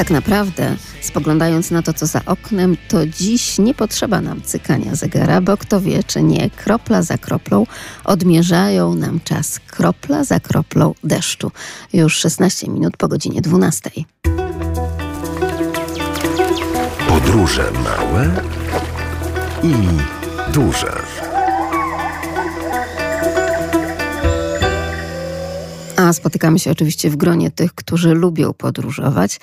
Tak naprawdę, spoglądając na to, co za oknem, to dziś nie potrzeba nam cykania zegara, bo kto wie, czy nie, kropla za kroplą odmierzają nam czas kropla za kroplą deszczu. Już 16 minut po godzinie 12. Podróże małe i duże. Spotykamy się oczywiście w gronie tych, którzy lubią podróżować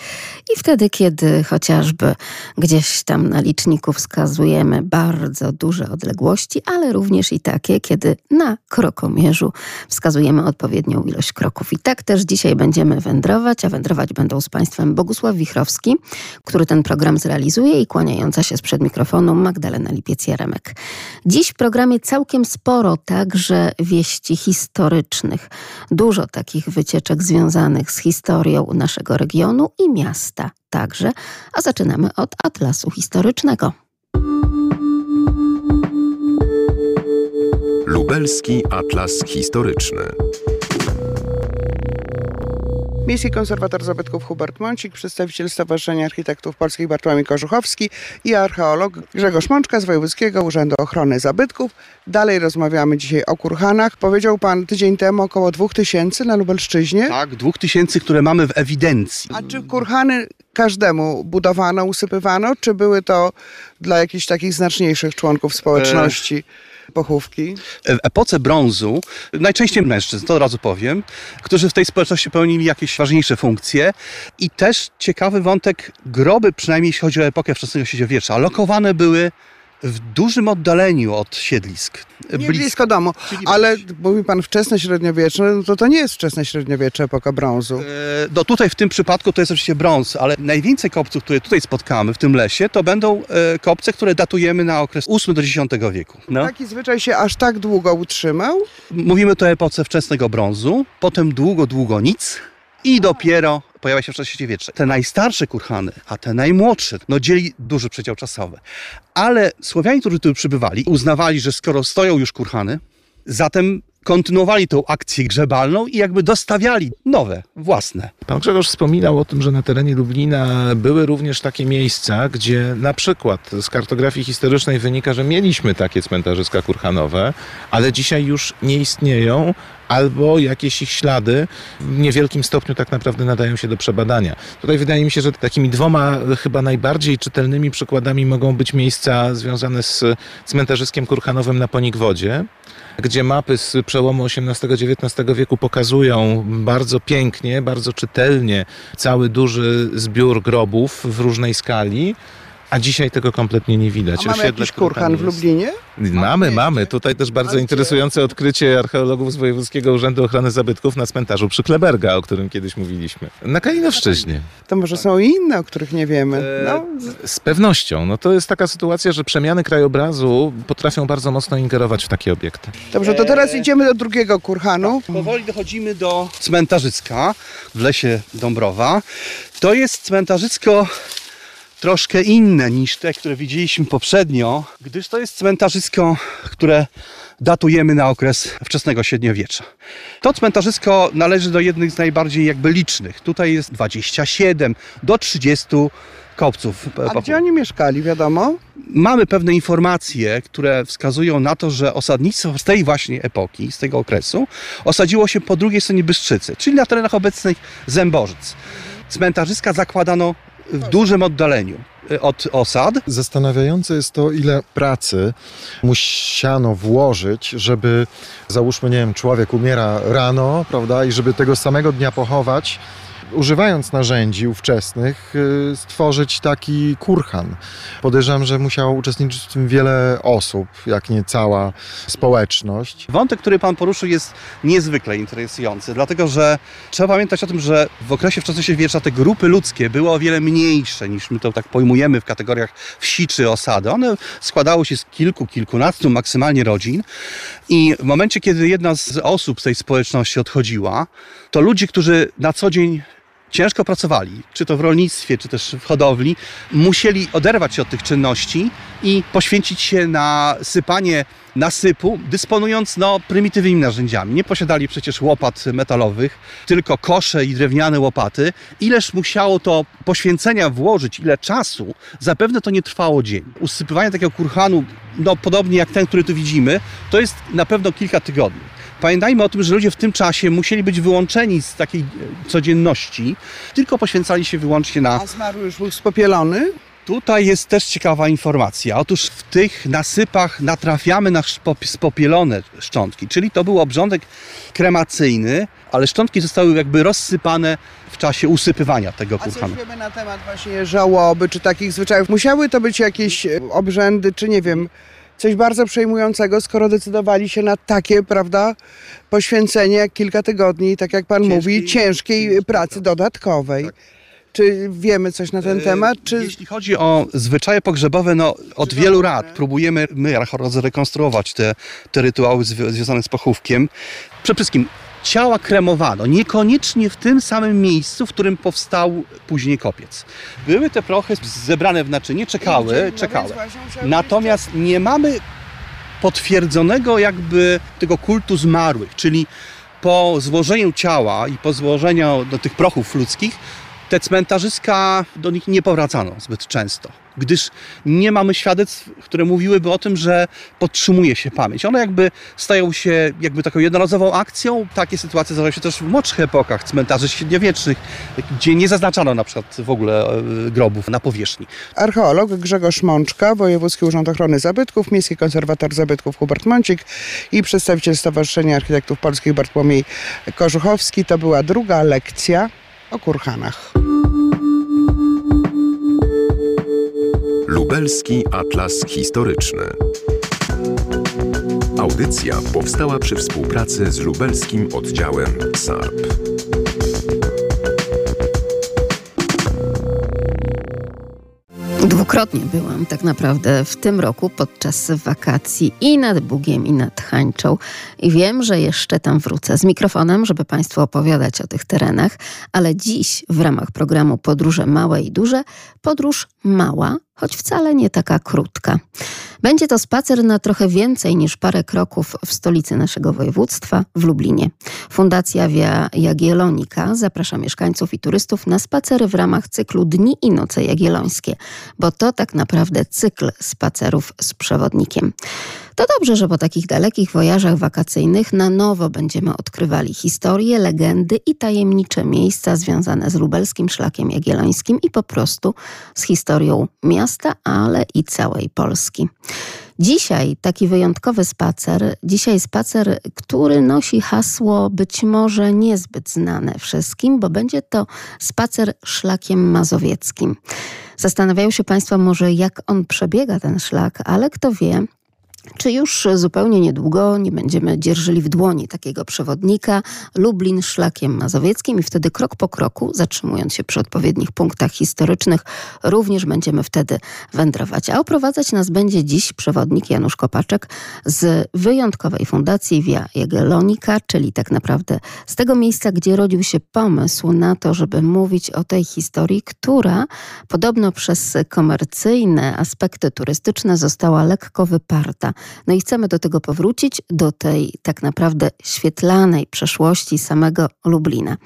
i wtedy, kiedy chociażby gdzieś tam na liczniku wskazujemy bardzo duże odległości, ale również i takie, kiedy na krokomierzu wskazujemy odpowiednią ilość kroków. I tak też dzisiaj będziemy wędrować, a wędrować będą z Państwem Bogusław Wichrowski, który ten program zrealizuje i kłaniająca się sprzed mikrofonu Magdalena Lipiec-Jaremek. Dziś w programie całkiem sporo także wieści historycznych. Dużo takich takich wycieczek związanych z historią naszego regionu i miasta także, a zaczynamy od Atlasu Historycznego. Lubelski Atlas Historyczny. Miejski konserwator zabytków Hubert Mącik, przedstawiciel Stowarzyszenia Architektów Polskich Bartłomiej Korzuchowski i archeolog Grzegorz Mączka z Wojewódzkiego Urzędu Ochrony Zabytków. Dalej rozmawiamy dzisiaj o kurhanach. Powiedział pan tydzień temu około 2000 na Lubelszczyźnie. Tak, 2000, które mamy w ewidencji. A czy kurhany każdemu budowano, usypywano, czy były to dla jakichś takich znaczniejszych członków społeczności? E pochówki? W epoce brązu najczęściej mężczyzn, to od razu powiem, którzy w tej społeczności pełnili jakieś ważniejsze funkcje i też ciekawy wątek, groby, przynajmniej jeśli chodzi o epokę wczesnego średniowiecza, lokowane były w dużym oddaleniu od siedlisk. Nie blisko, blisko domu, ale mówi pan wczesne średniowiecze, no to to nie jest wczesne średniowiecze, epoka brązu. E, no tutaj w tym przypadku to jest oczywiście brąz, ale najwięcej kopców, które tutaj spotkamy w tym lesie, to będą e, kopce, które datujemy na okres 8 do X wieku. No. Taki zwyczaj się aż tak długo utrzymał? Mówimy tu o epoce wczesnego brązu, potem długo, długo nic i dopiero pojawia się w czasie wiecznym. Te najstarsze kurhany, a te najmłodsze, no dzieli duży przedział czasowy. Ale Słowianie, którzy tu przybywali, uznawali, że skoro stoją już kurhany, zatem kontynuowali tą akcję grzebalną i jakby dostawiali nowe, własne. Pan Grzegorz wspominał o tym, że na terenie Lublina były również takie miejsca, gdzie na przykład z kartografii historycznej wynika, że mieliśmy takie cmentarzyska kurhanowe, ale dzisiaj już nie istnieją, albo jakieś ich ślady w niewielkim stopniu tak naprawdę nadają się do przebadania. Tutaj wydaje mi się, że takimi dwoma chyba najbardziej czytelnymi przykładami mogą być miejsca związane z cmentarzyskiem kurhanowym na Ponikwodzie, gdzie mapy z przełomu XVIII-XIX wieku pokazują bardzo pięknie, bardzo czytelnie cały duży zbiór grobów w różnej skali. A dzisiaj tego kompletnie nie widać. A mamy jakiś kurhan w Lublinie? Mamy, mamy. Tutaj też bardzo interesujące odkrycie archeologów z Wojewódzkiego Urzędu Ochrony Zabytków na cmentarzu przy Kleberga, o którym kiedyś mówiliśmy. Na Kalinowszczyźnie. To może są i inne, o których nie wiemy. E, no. Z pewnością. No to jest taka sytuacja, że przemiany krajobrazu potrafią bardzo mocno ingerować w takie obiekty. Dobrze, to teraz idziemy do drugiego kurhanu. Powoli dochodzimy do cmentarzyska w lesie Dąbrowa. To jest cmentarzysko troszkę inne niż te, które widzieliśmy poprzednio, gdyż to jest cmentarzysko, które datujemy na okres wczesnego średniowiecza. To cmentarzysko należy do jednych z najbardziej jakby licznych. Tutaj jest 27 do 30 kopców. A gdzie oni mieszkali, wiadomo? Mamy pewne informacje, które wskazują na to, że osadnictwo z tej właśnie epoki, z tego okresu, osadziło się po drugiej stronie Bystrzycy, czyli na terenach obecnych Zębożyc. Cmentarzyska zakładano w dużym oddaleniu y, od osad. Zastanawiające jest to, ile pracy musiano włożyć, żeby załóżmy, nie wiem, człowiek umiera rano, prawda, i żeby tego samego dnia pochować używając narzędzi ówczesnych, y, stworzyć taki kurhan. Podejrzewam, że musiało uczestniczyć w tym wiele osób, jak nie cała społeczność. Wątek, który Pan poruszył, jest niezwykle interesujący, dlatego że trzeba pamiętać o tym, że w okresie wczesnośredniowiecza te grupy ludzkie były o wiele mniejsze niż my to tak pojmujemy w kategoriach wsi czy osady. One składały się z kilku, kilkunastu maksymalnie rodzin i w momencie, kiedy jedna z osób tej społeczności odchodziła, to ludzie, którzy na co dzień ciężko pracowali, czy to w rolnictwie, czy też w hodowli, musieli oderwać się od tych czynności i poświęcić się na sypanie nasypu, dysponując no, prymitywnymi narzędziami. Nie posiadali przecież łopat metalowych, tylko kosze i drewniane łopaty. Ileż musiało to poświęcenia włożyć, ile czasu, zapewne to nie trwało dzień. Usypywanie takiego kurhanu, no, podobnie jak ten, który tu widzimy, to jest na pewno kilka tygodni. Pamiętajmy o tym, że ludzie w tym czasie musieli być wyłączeni z takiej e, codzienności, tylko poświęcali się wyłącznie na A zmarły już był spopielony? Tutaj jest też ciekawa informacja. Otóż w tych nasypach natrafiamy na spopielone szczątki, czyli to był obrządek kremacyjny, ale szczątki zostały jakby rozsypane w czasie usypywania tego A coś kurhanu. wiemy na temat właśnie żałoby, czy takich zwyczajów? Musiały to być jakieś e, obrzędy, czy nie wiem, coś bardzo przejmującego, skoro decydowali się na takie, prawda, poświęcenie jak kilka tygodni, tak jak pan Ciężkiej- mówi, ciężkiej pracy pracy. dodatkowej. Czy wiemy coś na ten E, temat? Czy Jeśli chodzi o zwyczaje pogrzebowe, no od wielu lat próbujemy my archeolodzy rekonstruować te, te rytuały zwi- związane z pochówkiem. Przede wszystkim ciała kremowano, niekoniecznie w tym samym miejscu, w którym powstał później kopiec. Były te prochy zebrane w naczynie, czekały, No czekały. Natomiast nie mamy potwierdzonego jakby tego kultu zmarłych, czyli po złożeniu ciała i po złożeniu do tych prochów ludzkich, te cmentarzyska do nich nie powracano zbyt często, gdyż nie mamy świadectw, które mówiłyby o tym, że podtrzymuje się pamięć. One jakby stają się jakby taką jednorazową akcją. Takie sytuacje zdarzają się też w młodszych epokach cmentarzy średniowiecznych, gdzie nie zaznaczano na przykład w ogóle e, grobów na powierzchni. Archeolog Grzegorz Mączka, Wojewódzki Urząd Ochrony Zabytków, Miejski Konserwator Zabytków Hubert Mącik i przedstawiciel Stowarzyszenia Architektów Polskich Bartłomiej Korzuchowski. To była druga lekcja o kurhanach. Lubelski Atlas Historyczny. Audycja powstała przy współpracy z lubelskim oddziałem SARP. Dwukrotnie byłam tak naprawdę w tym roku podczas wakacji i nad Bugiem, i nad Hańczą. I wiem, że jeszcze tam wrócę z mikrofonem, żeby Państwu opowiadać o tych terenach, ale dziś w ramach programu Podróże Małe i Duże, podróż mała, choć wcale nie taka krótka. Będzie to spacer na trochę więcej niż parę kroków w stolicy naszego województwa, w Lublinie. Fundacja Via Jagiellonika zaprasza mieszkańców i turystów na spacery w ramach cyklu Dni i Noce Jagiellońskie, bo to tak naprawdę cykl spacerów z przewodnikiem. To dobrze, że po takich dalekich wojażach wakacyjnych na nowo będziemy odkrywali historie, legendy i tajemnicze miejsca związane z lubelskim szlakiem jagiellońskim i po prostu z historią miasta, ale i całej Polski. Dzisiaj taki wyjątkowy spacer, dzisiaj spacer, który nosi hasło być może niezbyt znane wszystkim, bo będzie to spacer szlakiem mazowieckim. Zastanawiają się Państwo może, jak on przebiega ten szlak, ale kto wie, czy już zupełnie niedługo nie będziemy dzierżyli w dłoni takiego przewodnika Lublin szlakiem mazowieckim i wtedy krok po kroku, zatrzymując się przy odpowiednich punktach historycznych, również będziemy wtedy wędrować. A oprowadzać nas będzie dziś przewodnik Janusz Kopaczek z wyjątkowej fundacji Via Jagiellonika, czyli tak naprawdę z tego miejsca, gdzie rodził się pomysł na to, żeby mówić o tej historii, która podobno przez komercyjne aspekty turystyczne została lekko wyparta. No i chcemy do tego powrócić, do tej tak naprawdę świetlanej przeszłości samego Lublina.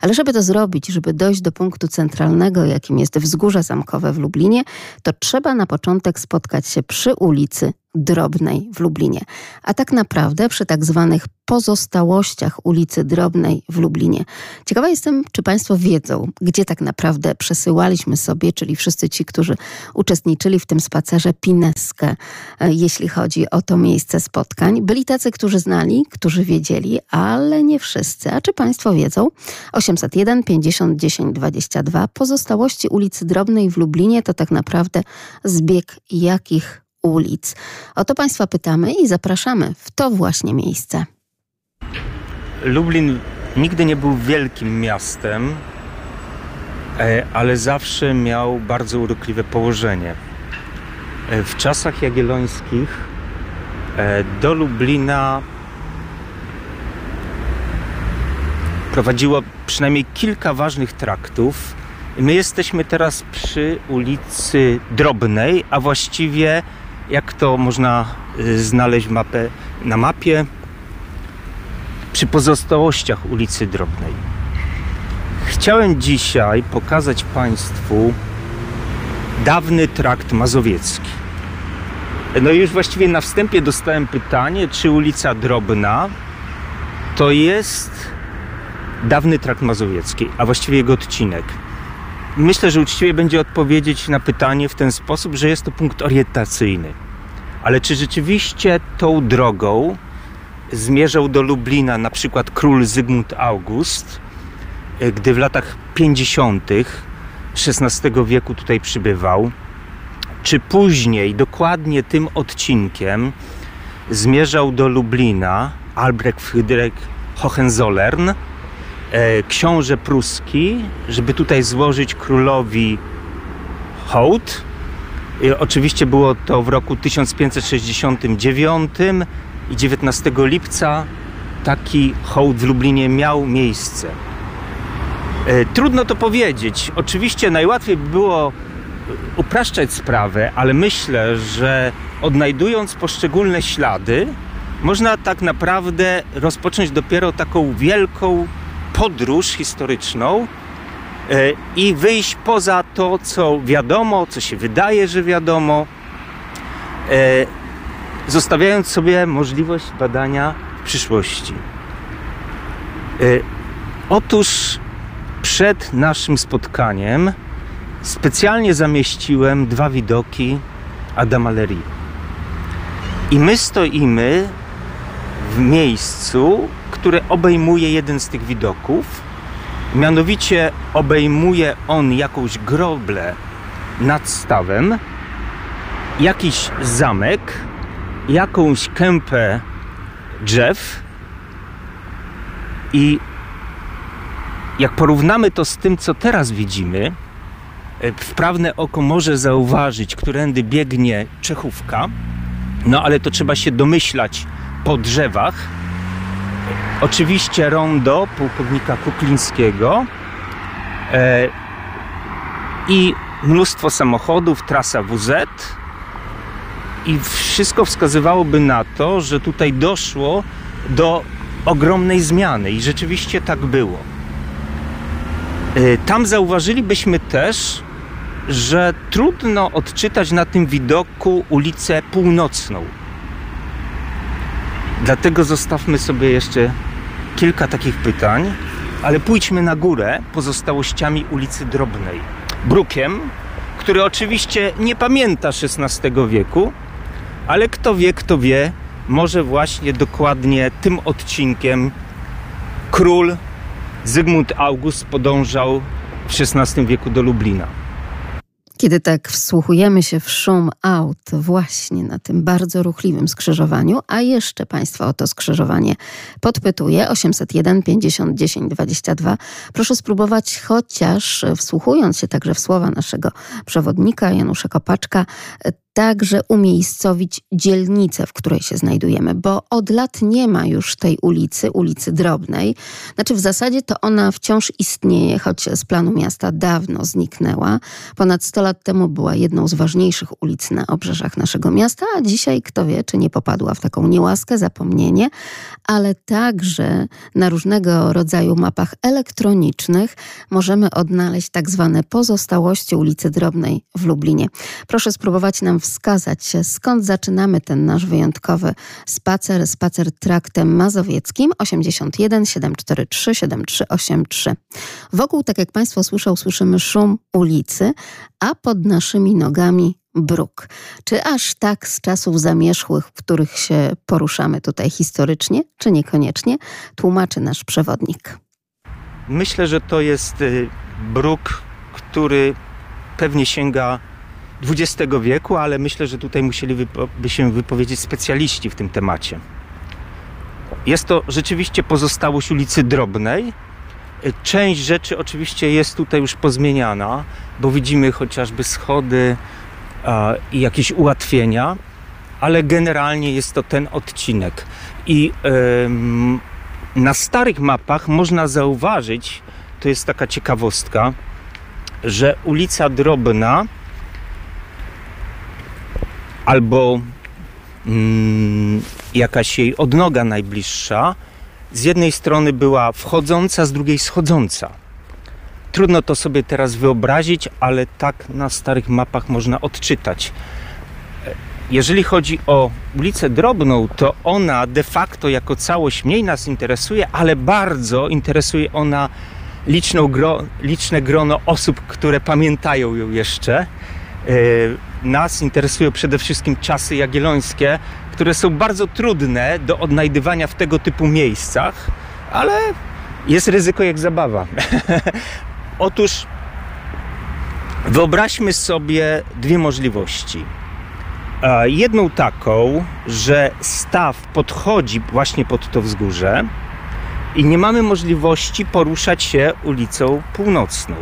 Ale żeby to zrobić, żeby dojść do punktu centralnego, jakim jest Wzgórze Zamkowe w Lublinie, to trzeba na początek spotkać się przy ulicy Drobnej w Lublinie. A tak naprawdę przy tak zwanych pozostałościach ulicy Drobnej w Lublinie. Ciekawa jestem, czy Państwo wiedzą, gdzie tak naprawdę przesyłaliśmy sobie, czyli wszyscy ci, którzy uczestniczyli w tym spacerze, pineskę, e, jeśli chodzi o to miejsce spotkań. Byli tacy, którzy znali, którzy wiedzieli, ale nie wszyscy. A czy Państwo wiedzą? 801 50 10 22. Pozostałości ulicy Drobnej w Lublinie to tak naprawdę zbieg jakich ulic? O to Państwa pytamy i zapraszamy w to właśnie miejsce. Lublin nigdy nie był wielkim miastem, e, ale zawsze miał bardzo urokliwe położenie. E, W czasach jagiellońskich e, do Lublina prowadziło przynajmniej kilka ważnych traktów. My jesteśmy teraz przy ulicy Drobnej, a właściwie jak to można y, znaleźć mapę, na mapie, przy pozostałościach ulicy Drobnej. Chciałem dzisiaj pokazać Państwu dawny trakt mazowiecki. No już właściwie na wstępie dostałem pytanie, czy ulica Drobna to jest dawny trakt mazowiecki, a właściwie jego odcinek. Myślę, że uczciwie będzie odpowiedzieć na pytanie w ten sposób, że jest to punkt orientacyjny. Ale czy rzeczywiście tą drogą zmierzał do Lublina na przykład król Zygmunt August, e, gdy w latach 50. XVI wieku tutaj przybywał? Czy później, dokładnie tym odcinkiem, zmierzał do Lublina Albrecht Friedrich Hohenzollern, książę pruski, żeby tutaj złożyć królowi hołd. I oczywiście było to w roku 1569 i 19 lipca taki hołd w Lublinie miał miejsce. E, Trudno to powiedzieć. Oczywiście najłatwiej by było upraszczać sprawę, ale myślę, że odnajdując poszczególne ślady, można tak naprawdę rozpocząć dopiero taką wielką podróż historyczną e, i wyjść poza to, co wiadomo, co się wydaje, że wiadomo, e, zostawiając sobie możliwość badania przyszłości. E, Otóż przed naszym spotkaniem specjalnie zamieściłem dwa widoki Adama Lery. I my stoimy w miejscu, które obejmuje jeden z tych widoków. Mianowicie obejmuje on jakąś groblę nad stawem, jakiś zamek, jakąś kępę drzew i jak porównamy to z tym, co teraz widzimy, e, wprawne oko może zauważyć, którędy biegnie Czechówka, no ale to trzeba się domyślać po drzewach. Oczywiście rondo pułkownika Kuklińskiego e, i mnóstwo samochodów, trasa WZ i wszystko wskazywałoby na to, że tutaj doszło do ogromnej zmiany i rzeczywiście tak było. E, Tam zauważylibyśmy też, że trudno odczytać na tym widoku ulicę północną. Dlatego zostawmy sobie jeszcze kilka takich pytań, ale pójdźmy na górę pozostałościami ulicy Drobnej. Brukiem, który oczywiście nie pamięta XVI wieku, ale kto wie, kto wie, może właśnie dokładnie tym odcinkiem król Zygmunt August podążał w XVI wieku do Lublina. Kiedy tak wsłuchujemy się w szum aut właśnie na tym bardzo ruchliwym skrzyżowaniu, a jeszcze Państwa o to skrzyżowanie podpytuję 801 50 10 22. Proszę spróbować chociaż wsłuchując się także w słowa naszego przewodnika Janusza Kopaczka, także umiejscowić dzielnicę, w której się znajdujemy, bo od lat nie ma już tej ulicy, ulicy Drobnej. Znaczy w zasadzie to ona wciąż istnieje, choć z planu miasta dawno zniknęła. Ponad 100 lat temu była jedną z ważniejszych ulic na obrzeżach naszego miasta, a dzisiaj kto wie, czy nie popadła w taką niełaskę, zapomnienie, ale także na różnego rodzaju mapach elektronicznych możemy odnaleźć tak zwane pozostałości ulicy Drobnej w Lublinie. Proszę spróbować nam wskazać, skąd zaczynamy ten nasz wyjątkowy spacer, spacer traktem mazowieckim 81 743 7383. Wokół, tak jak Państwo słyszą, słyszymy szum ulicy, a pod naszymi nogami bruk. Czy aż tak z czasów zamierzchłych, w których się poruszamy tutaj historycznie, czy niekoniecznie, tłumaczy nasz przewodnik. Myślę, że to jest y, bruk, który pewnie sięga XX wieku, ale myślę, że tutaj musieliby się wypowiedzieć specjaliści w tym temacie. Jest to rzeczywiście pozostałość ulicy Drobnej. Część rzeczy oczywiście jest tutaj już pozmieniana, bo widzimy chociażby schody i jakieś ułatwienia, ale generalnie jest to ten odcinek. I na starych mapach można zauważyć, to jest taka ciekawostka, że ulica Drobna albo mm, jakaś jej odnoga najbliższa z jednej strony była wchodząca, z drugiej schodząca. Trudno to sobie teraz wyobrazić, ale tak na starych mapach można odczytać. Jeżeli chodzi o ulicę Drobną, to ona de facto jako całość mniej nas interesuje, ale bardzo interesuje ona liczne grono osób, które pamiętają ją jeszcze. Nas interesują przede wszystkim czasy jagiellońskie, które są bardzo trudne do odnajdywania w tego typu miejscach, ale jest ryzyko jak zabawa. Otóż wyobraźmy sobie dwie możliwości. Jedną taką, że staw podchodzi właśnie pod to wzgórze i nie mamy możliwości poruszać się ulicą północną.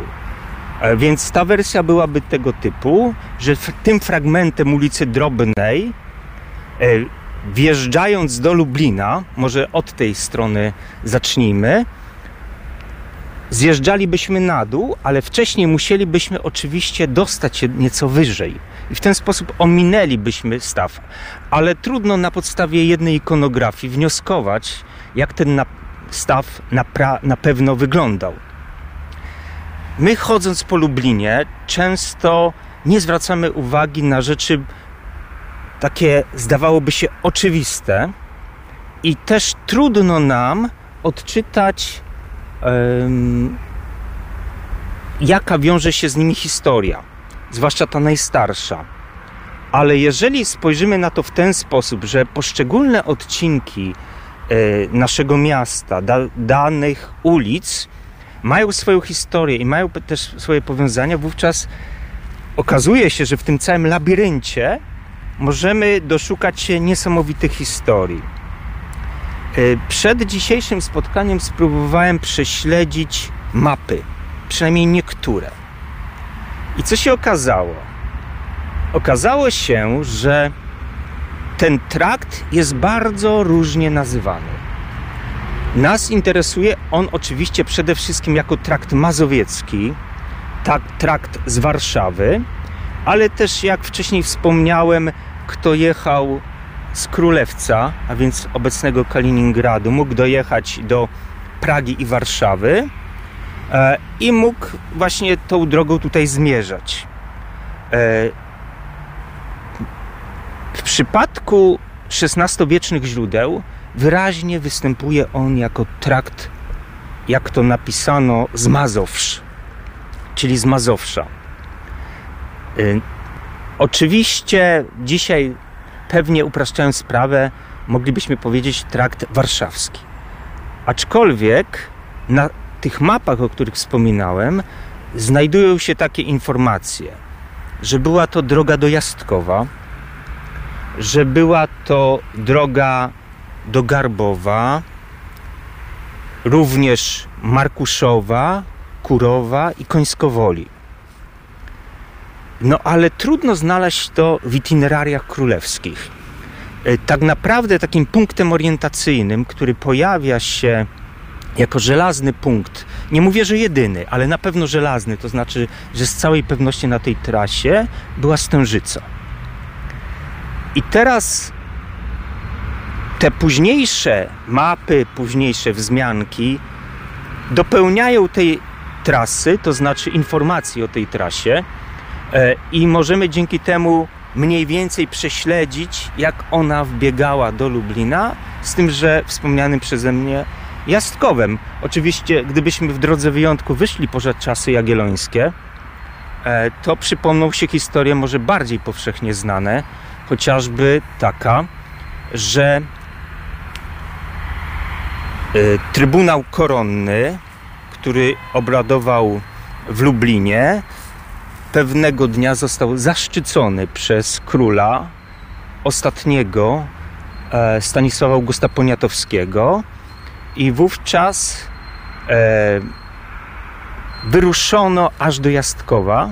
Więc ta wersja byłaby tego typu, że tym fragmentem ulicy Drobnej, e, wjeżdżając do Lublina, może od tej strony zacznijmy, zjeżdżalibyśmy na dół, ale wcześniej musielibyśmy oczywiście dostać się nieco wyżej. I w ten sposób ominęlibyśmy staw. Ale trudno na podstawie jednej ikonografii wnioskować, jak ten staw na, na pewno wyglądał. My chodząc po Lublinie często nie zwracamy uwagi na rzeczy takie zdawałoby się oczywiste i też trudno nam odczytać um, jaka wiąże się z nimi historia, zwłaszcza ta najstarsza. Ale jeżeli spojrzymy na to w ten sposób, że poszczególne odcinki e, naszego miasta, da, danych ulic mają swoją historię i mają też swoje powiązania, wówczas okazuje się, że w tym całym labiryncie możemy doszukać się niesamowitych historii. E, przed dzisiejszym spotkaniem spróbowałem prześledzić mapy, przynajmniej niektóre. I co się okazało? Okazało się, że ten trakt jest bardzo różnie nazywany. Nas interesuje on oczywiście przede wszystkim jako trakt mazowiecki, tak, trakt z Warszawy, ale też jak wcześniej wspomniałem, kto jechał z Królewca, a więc obecnego Kaliningradu, mógł dojechać do Pragi i Warszawy e, i mógł właśnie tą drogą tutaj zmierzać. E, w przypadku XVI-wiecznych źródeł wyraźnie występuje on jako trakt, jak to napisano, z Mazowsz, czyli z Mazowsza. E, oczywiście dzisiaj pewnie upraszczając sprawę, moglibyśmy powiedzieć trakt warszawski. Aczkolwiek na tych mapach, o których wspominałem, znajdują się takie informacje, że była to droga dojazdkowa, że była to droga do Garbowa, również Markuszowa, Kurowa i Końskowoli. No ale trudno znaleźć to w itinerariach królewskich. E, tak naprawdę takim punktem orientacyjnym, który pojawia się jako żelazny punkt, nie mówię, że jedyny, ale na pewno żelazny, to znaczy, że z całej pewności na tej trasie była Stężyca. I teraz te późniejsze mapy, późniejsze wzmianki dopełniają tej trasy, to znaczy informacji o tej trasie, E, i możemy dzięki temu mniej więcej prześledzić, jak ona wbiegała do Lublina, z tym, że wspomnianym przeze mnie Jastkowem. Oczywiście, gdybyśmy w drodze wyjątku wyszli poza czasy jagiellońskie, e, to przypomną się historie może bardziej powszechnie znane, chociażby taka, że Trybunał Koronny, który obradował w Lublinie, pewnego dnia został zaszczycony przez króla ostatniego e, Stanisława Augusta Poniatowskiego i wówczas e, wyruszono aż do Jastkowa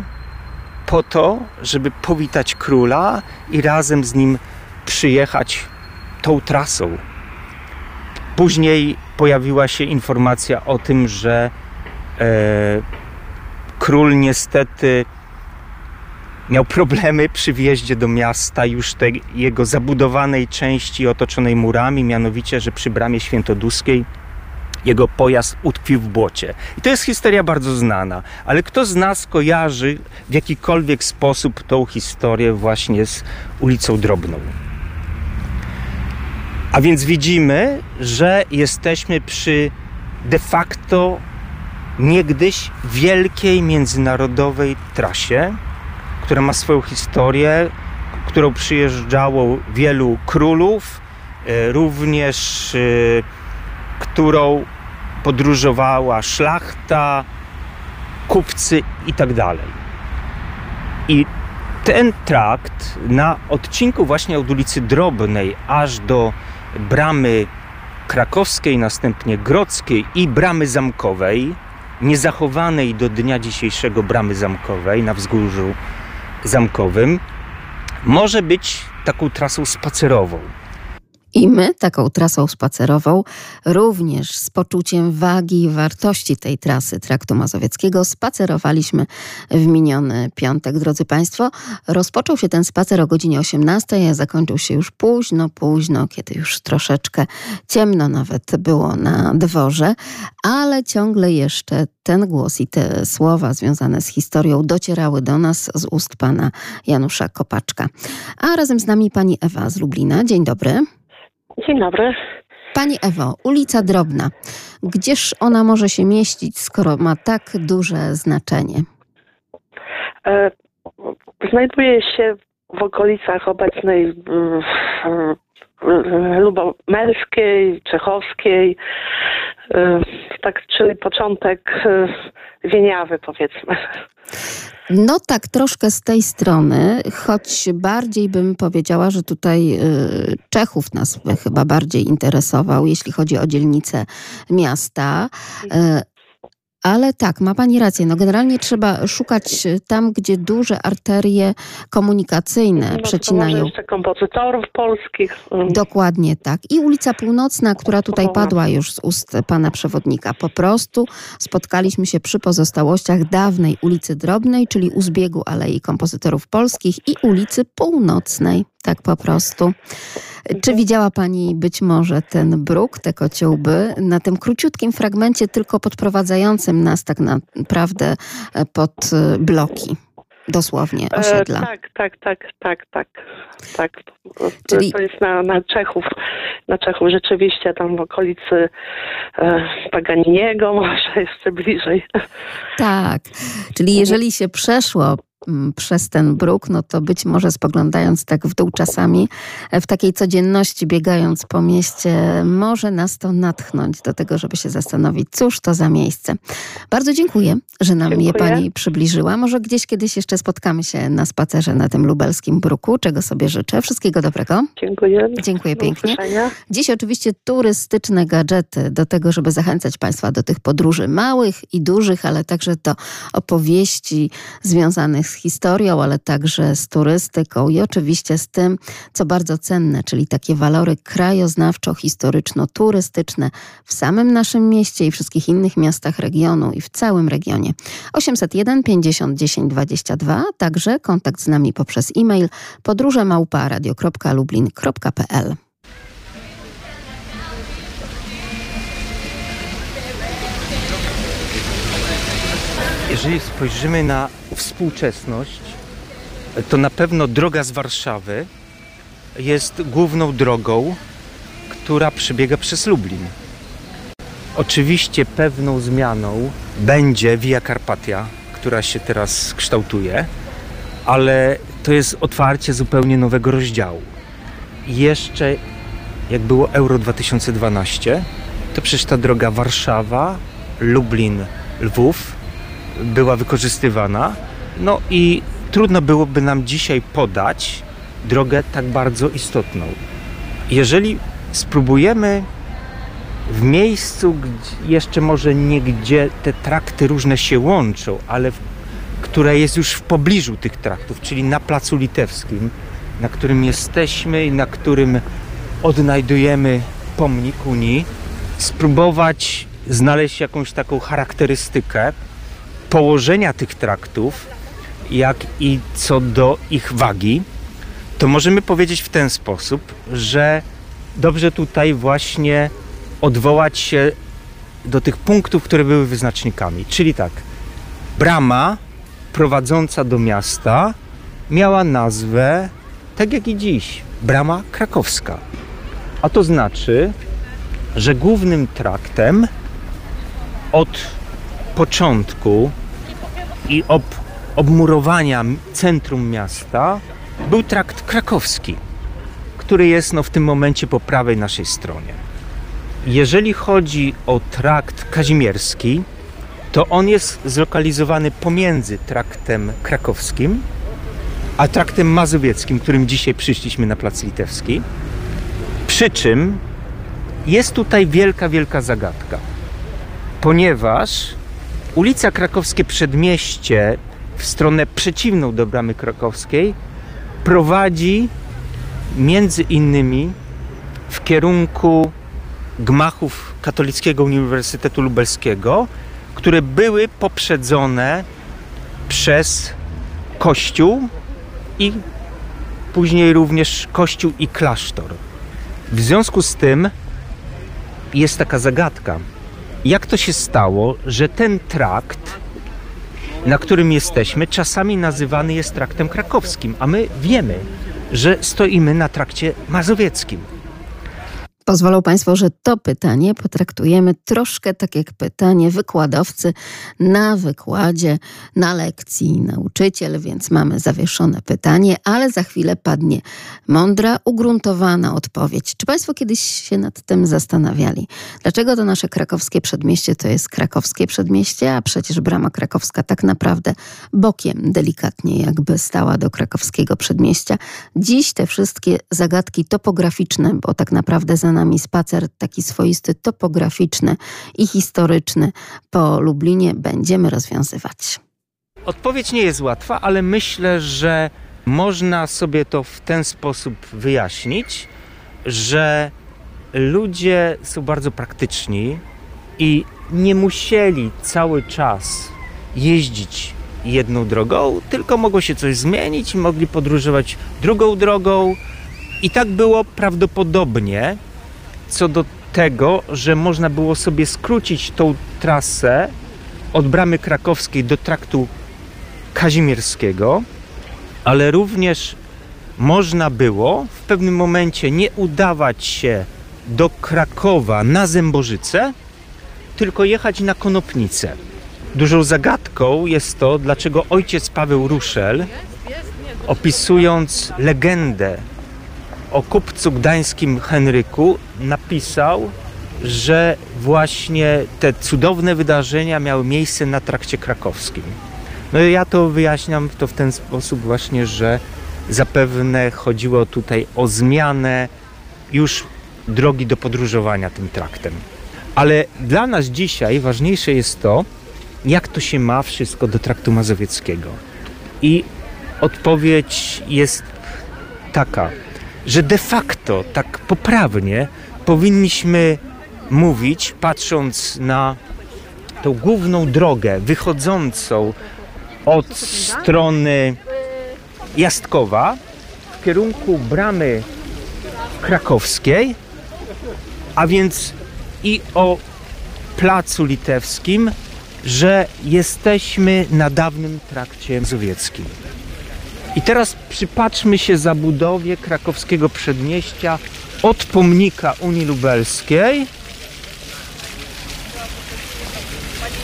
po to, żeby powitać króla i razem z nim przyjechać tą trasą. Później pojawiła się informacja o tym, że e, król niestety miał problemy przy wjeździe do miasta już tej jego zabudowanej części otoczonej murami, mianowicie, że przy bramie świętoduskiej jego pojazd utkwił w błocie. I to jest historia bardzo znana, ale kto z nas kojarzy w jakikolwiek sposób tą historię właśnie z ulicą Drobną? A więc widzimy, że jesteśmy przy de facto niegdyś wielkiej międzynarodowej trasie, która ma swoją historię, którą przyjeżdżało wielu królów, e, również e, którą podróżowała szlachta, kupcy i tak. I ten trakt na odcinku właśnie od ulicy Drobnej aż do bramy krakowskiej, następnie grodzkiej i bramy zamkowej, niezachowanej do dnia dzisiejszego bramy zamkowej na wzgórzu zamkowym, może być taką trasą spacerową. I my taką trasą spacerową, również z poczuciem wagi i wartości tej trasy traktu mazowieckiego, spacerowaliśmy w miniony piątek. Drodzy Państwo, rozpoczął się ten spacer o godzinie 18, a zakończył się już późno, późno, kiedy już troszeczkę ciemno nawet było na dworze, ale ciągle jeszcze ten głos i te słowa związane z historią docierały do nas z ust pana Janusza Kopaczka. A razem z nami pani Ewa z Lublina. Dzień dobry. Dzień dobry. Pani Ewo, ulica Drobna. Gdzież ona może się mieścić, skoro ma tak duże znaczenie? E, znajduje się w okolicach obecnej Lubomerskiej, Czechowskiej, e, tak, czyli początek e, Wieniawy powiedzmy. No tak, troszkę z tej strony, choć bardziej bym powiedziała, że tutaj y, Czechów nas chyba bardziej interesował, jeśli chodzi o dzielnicę miasta. Ale tak, ma Pani rację. No generalnie trzeba szukać tam, gdzie duże arterie komunikacyjne no, przecinają. jeszcze kompozytorów polskich. Mm. Dokładnie tak. I ulica Północna, która tutaj padła już z ust pana przewodnika. Po prostu spotkaliśmy się przy pozostałościach dawnej ulicy Drobnej, czyli u zbiegu Alei Kompozytorów Polskich i ulicy Północnej. Tak po prostu. Czy widziała Pani być może ten bruk, te kociołby, na tym króciutkim fragmencie, tylko podprowadzającym nas tak naprawdę e, pod e, bloki? Dosłownie osiedla. E, tak, tak, tak, tak, tak. tak. Czyli... To jest na, na Czechów. Na Czechów rzeczywiście tam w okolicy e, Paganiniego, może jeszcze bliżej. Tak, czyli jeżeli się przeszło przez ten bruk, no to być może spoglądając tak w dół czasami, e, w takiej codzienności biegając po mieście, może nas to natchnąć do tego, żeby się zastanowić, cóż to za miejsce. Bardzo dziękuję, że nam dziękuję. je Pani przybliżyła. Może gdzieś kiedyś jeszcze spotkamy się na spacerze na tym lubelskim bruku, czego sobie życzę. Wszystkiego dobrego. Dziękuję. Dziękuję pięknie. Dziś oczywiście turystyczne gadżety do tego, żeby zachęcać Państwa do tych podróży małych i dużych, ale także do opowieści związanych z historią, ale także z turystyką i oczywiście z tym, co bardzo cenne, czyli takie walory krajoznawczo-historyczno-turystyczne w samym naszym mieście i wszystkich innych miastach regionu i w całym regionie. 801 50 10 22, także kontakt z nami poprzez e-mail podróżemałpa.radio.lublin.pl. Jeżeli spojrzymy na współczesność, to na pewno droga z Warszawy jest główną drogą, która przebiega przez Lublin. Oczywiście pewną zmianą będzie Via Carpatia, która się teraz kształtuje, ale to jest otwarcie zupełnie nowego rozdziału. Jeszcze jak było Euro 2012, to przecież ta droga Warszawa, Lublin, Lwów była wykorzystywana. No i trudno byłoby nam dzisiaj podać drogę tak bardzo istotną. Jeżeli spróbujemy w miejscu, gdzie jeszcze może nie gdzie te trakty różne się łączą, ale w, które jest już w pobliżu tych traktów, czyli na Placu Litewskim, na którym jesteśmy i na którym odnajdujemy pomnik Unii, spróbować znaleźć jakąś taką charakterystykę położenia tych traktów, jak i co do ich wagi, to możemy powiedzieć w ten sposób, że dobrze tutaj właśnie odwołać się do tych punktów, które były wyznacznikami. Czyli tak, brama prowadząca do miasta miała nazwę, tak jak i dziś, brama krakowska. A to znaczy, że głównym traktem od początku i ob, obmurowania centrum miasta był trakt krakowski, który jest no, w tym momencie po prawej naszej stronie. Jeżeli chodzi o trakt kazimierski, to on jest zlokalizowany pomiędzy traktem krakowskim a traktem mazowieckim, którym dzisiaj przyszliśmy na Plac Litewski. Przy czym jest tutaj wielka, wielka zagadka, ponieważ ulica Krakowskie Przedmieście w stronę przeciwną do Bramy Krakowskiej prowadzi między innymi w kierunku gmachów Katolickiego Uniwersytetu Lubelskiego, które były poprzedzone przez kościół i później również kościół i klasztor. W związku z tym jest taka zagadka. Jak to się stało, że ten trakt, na którym jesteśmy, czasami nazywany jest traktem krakowskim, a my wiemy, że stoimy na trakcie mazowieckim. Pozwolą Państwo, że to pytanie potraktujemy troszkę tak jak pytanie wykładowcy na wykładzie, na lekcji nauczyciel, więc mamy zawieszone pytanie, ale za chwilę padnie mądra, ugruntowana odpowiedź. Czy Państwo kiedyś się nad tym zastanawiali? Dlaczego to nasze krakowskie przedmieście to jest krakowskie przedmieście, a przecież brama krakowska tak naprawdę bokiem delikatnie jakby stała do krakowskiego przedmieścia. Dziś te wszystkie zagadki topograficzne, bo tak naprawdę za nami spacer taki swoisty, topograficzny i historyczny po Lublinie będziemy rozwiązywać. Odpowiedź nie jest łatwa, ale myślę, że można sobie to w ten sposób wyjaśnić, że ludzie są bardzo praktyczni i nie musieli cały czas jeździć jedną drogą, tylko mogło się coś zmienić i mogli podróżować drugą drogą. I tak było prawdopodobnie co do tego, że można było sobie skrócić tą trasę od bramy krakowskiej do traktu kazimierskiego, ale również można było w pewnym momencie nie udawać się do Krakowa na Zębożyce, tylko jechać na Konopnicę. Dużą zagadką jest to, dlaczego ojciec Paweł Ruszel, opisując legendę o kupcu gdańskim Henryku napisał, że właśnie te cudowne wydarzenia miały miejsce na trakcie krakowskim. No ja to wyjaśniam to w ten sposób właśnie, że zapewne chodziło tutaj o zmianę już drogi do podróżowania tym traktem. Ale dla nas dzisiaj ważniejsze jest to, jak to się ma wszystko do traktu mazowieckiego. I odpowiedź jest taka że de facto tak poprawnie powinniśmy mówić, patrząc na tą główną drogę wychodzącą od strony Jastkowa w kierunku bramy krakowskiej, a więc i o placu litewskim, że jesteśmy na dawnym trakcie mazowieckim. I teraz przypatrzmy się zabudowie krakowskiego przedmieścia od pomnika Unii Lubelskiej.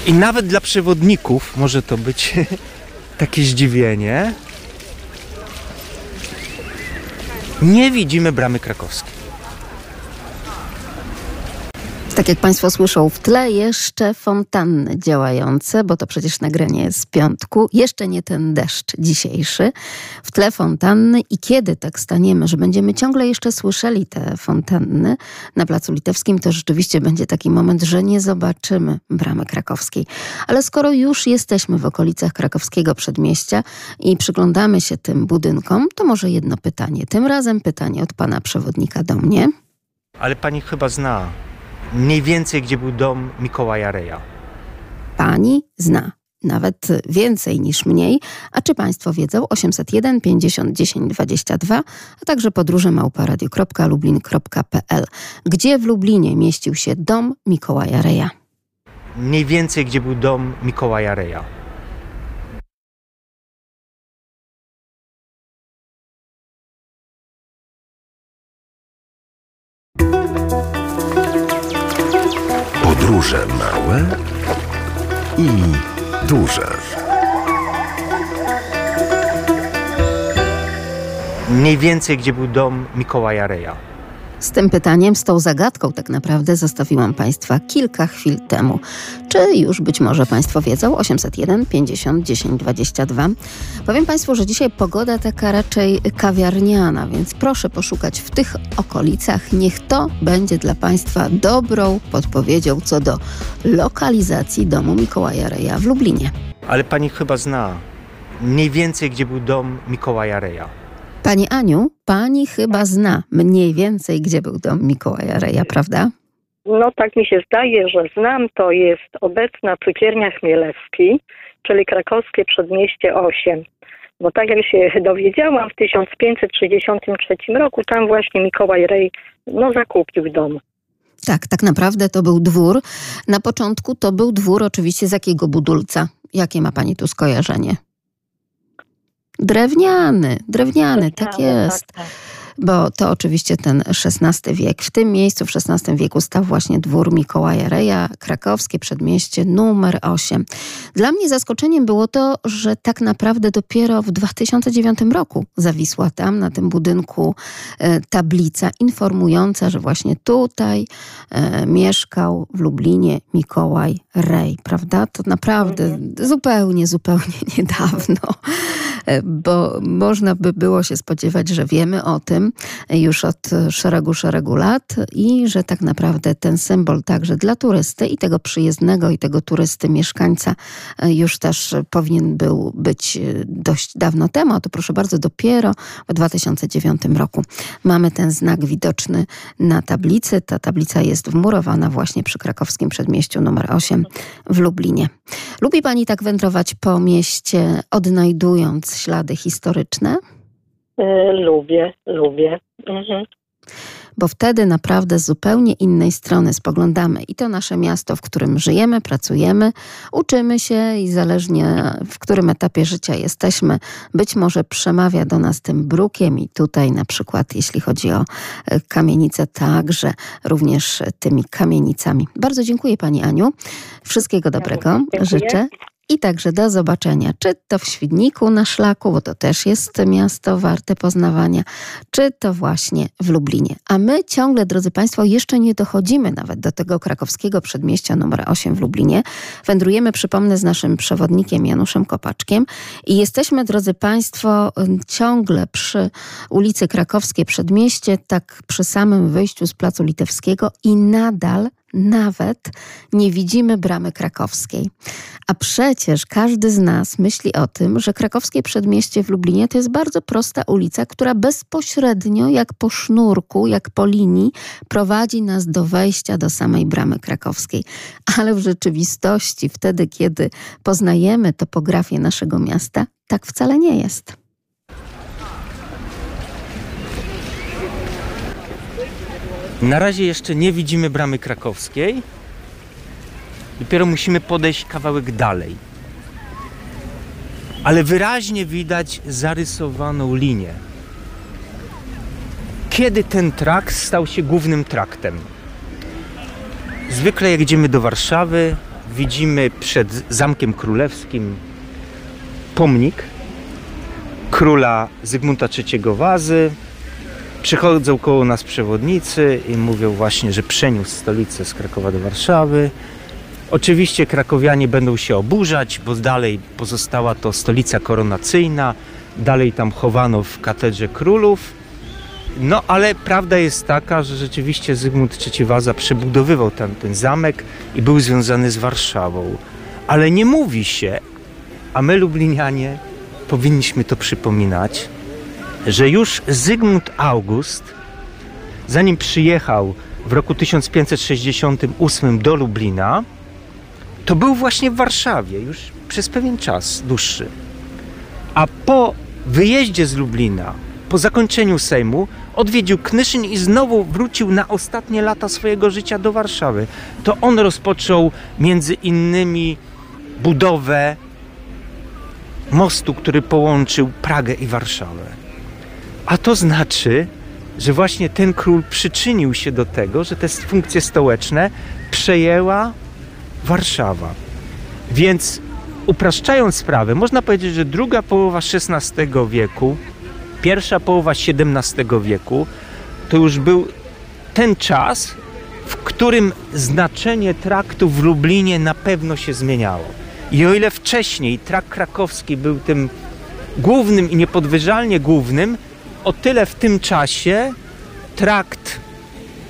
I nawet dla przewodników może to być takie zdziwienie. Nie widzimy bramy krakowskiej. Tak jak Państwo słyszą w tle, jeszcze fontanny działające, bo to przecież nagranie z piątku. Jeszcze nie ten deszcz dzisiejszy. W tle fontanny i kiedy tak staniemy, że będziemy ciągle jeszcze słyszeli te fontanny na Placu Litewskim, to rzeczywiście będzie taki moment, że nie zobaczymy bramy krakowskiej. Ale skoro już jesteśmy w okolicach krakowskiego przedmieścia i przyglądamy się tym budynkom, to może jedno pytanie. Tym razem pytanie od pana przewodnika do mnie. Ale pani chyba zna Mniej więcej, gdzie był dom Mikołaja Reja. Pani zna nawet więcej niż mniej. A czy Państwo wiedzą? 801 50 10 22, a także podróże małparadio.lublin.pl. Gdzie w Lublinie mieścił się dom Mikołaja Reja? Mniej więcej, gdzie był dom Mikołaja Reja. Podróże małe i duże. Mniej więcej, gdzie był dom Mikołaja Reja. Z tym pytaniem, z tą zagadką tak naprawdę zostawiłam Państwa kilka chwil temu. Czy już być może Państwo wiedzą? 801 50 10 22. Powiem Państwu, że dzisiaj pogoda taka raczej kawiarniana, więc proszę poszukać w tych okolicach. Niech to będzie dla Państwa dobrą podpowiedzią co do lokalizacji domu Mikołaja Reja w Lublinie. Ale pani chyba zna mniej więcej, gdzie był dom Mikołaja Reja. Pani Aniu, pani chyba zna mniej więcej, gdzie był dom Mikołaja Reja, prawda? No tak mi się zdaje, że znam. To jest obecna cukiernia Chmielewski, czyli krakowskie przedmieście 8. Bo tak jak się dowiedziałam, w 1563 roku tam właśnie Mikołaj Rej no, zakupił dom. Tak, tak naprawdę to był dwór. Na początku to był dwór oczywiście z jakiego budulca? Jakie ma pani tu skojarzenie? Drewniany, drewniany, tak jest. Tak, tak. Bo to oczywiście ten XVI wiek. W tym miejscu w XVI wieku stał właśnie dwór Mikołaja Reja, krakowskie przedmieście numer 8. Dla mnie zaskoczeniem było to, że tak naprawdę dopiero w 2009 roku zawisła tam na tym budynku e, tablica informująca, że właśnie tutaj e, mieszkał w Lublinie Mikołaj Rej, prawda? To naprawdę Mhm. zupełnie, zupełnie niedawno, E, bo można by było się spodziewać, że wiemy o tym już od szeregu, szeregu lat i że tak naprawdę ten symbol także dla turysty i tego przyjezdnego i tego turysty, mieszkańca e, już też powinien był być e, dość dawno temu. A to proszę bardzo, dopiero w 2009 roku mamy ten znak widoczny na tablicy. Ta tablica jest wmurowana właśnie przy krakowskim przedmieściu numer 8 w Lublinie. Lubi Pani tak wędrować po mieście, odnajdując ślady historyczne? E, lubię, lubię. Mhm. bo wtedy naprawdę z zupełnie innej strony spoglądamy i to nasze miasto, w którym żyjemy, pracujemy, uczymy się i zależnie w którym etapie życia jesteśmy, być może przemawia do nas tym brukiem i tutaj na przykład jeśli chodzi o e, kamienice, także również tymi kamienicami. Bardzo dziękuję Pani Aniu. Wszystkiego dobrego dziękuję. życzę. I także do zobaczenia, czy to w Świdniku na szlaku, bo to też jest miasto warte poznawania, czy to właśnie w Lublinie. A my ciągle, drodzy Państwo, jeszcze nie dochodzimy nawet do tego krakowskiego przedmieścia numer 8 w Lublinie. Wędrujemy, przypomnę, z naszym przewodnikiem Januszem Kopaczkiem i jesteśmy, drodzy Państwo, ciągle przy ulicy Krakowskie Przedmieście, tak przy samym wyjściu z Placu Litewskiego i nadal nawet nie widzimy bramy krakowskiej. A przecież każdy z nas myśli o tym, że krakowskie przedmieście w Lublinie to jest bardzo prosta ulica, która bezpośrednio, jak po sznurku, jak po linii, prowadzi nas do wejścia do samej bramy krakowskiej. Ale w rzeczywistości, wtedy, kiedy poznajemy topografię naszego miasta, tak wcale nie jest. Na razie jeszcze nie widzimy bramy krakowskiej. Dopiero musimy podejść kawałek dalej. Ale wyraźnie widać zarysowaną linię. Kiedy ten trakt stał się głównym traktem? Zwykle jak idziemy do Warszawy, widzimy przed Zamkiem Królewskim pomnik króla Zygmunta III Wazy, Przychodzą koło nas przewodnicy i mówią właśnie, że przeniósł stolicę z Krakowa do Warszawy. Oczywiście krakowianie będą się oburzać, bo dalej pozostała to stolica koronacyjna, dalej tam chowano w katedrze królów. No ale prawda jest taka, że rzeczywiście Zygmunt III Waza przebudowywał tam ten zamek i był związany z Warszawą. Ale nie mówi się, a my Lublinianie powinniśmy to przypominać, że już Zygmunt August, zanim przyjechał w roku 1568 do Lublina, to był właśnie w Warszawie już przez pewien czas dłuższy. A po wyjeździe z Lublina, po zakończeniu Sejmu, odwiedził Knyszyn i znowu wrócił na ostatnie lata swojego życia do Warszawy. To on rozpoczął między innymi budowę mostu, który połączył Pragę i Warszawę. A to znaczy, że właśnie ten król przyczynił się do tego, że te funkcje stołeczne przejęła Warszawa. Więc upraszczając sprawę, można powiedzieć, że druga połowa XVI wieku, pierwsza połowa XVII wieku to już był ten czas, w którym znaczenie traktu w Lublinie na pewno się zmieniało. I o ile wcześniej trakt krakowski był tym głównym i niepodwyżalnie głównym, o tyle w tym czasie trakt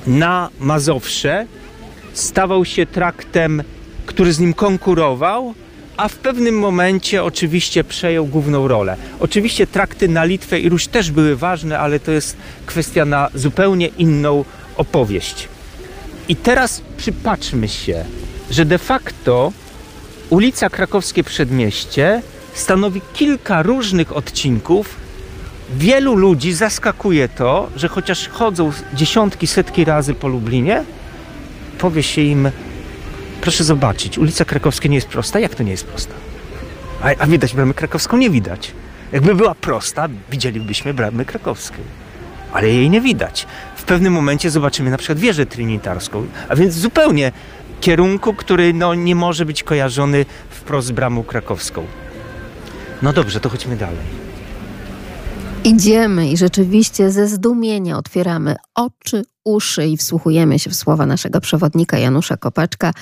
na Mazowsze stawał się traktem, który z nim konkurował, a w pewnym momencie oczywiście przejął główną rolę. Oczywiście trakty na Litwę i Ruś też były ważne, ale to jest kwestia na zupełnie inną opowieść. I teraz przypatrzmy się, że de facto ulica Krakowskie Przedmieście stanowi kilka różnych odcinków. Wielu ludzi zaskakuje to, że chociaż chodzą dziesiątki, setki razy po Lublinie, powie się im, proszę zobaczyć, ulica Krakowska nie jest prosta. Jak to nie jest prosta? A, a widać bramę krakowską? Nie widać. Jakby była prosta, widzielibyśmy bramę krakowską. Ale jej nie widać. W pewnym momencie zobaczymy na przykład wieżę trinitarską, a więc zupełnie kierunku, który no, nie może być kojarzony wprost z bramą krakowską. No dobrze, to chodźmy dalej. Idziemy i rzeczywiście ze zdumienia otwieramy oczy, uszy i wsłuchujemy się w słowa naszego przewodnika Janusza Kopaczka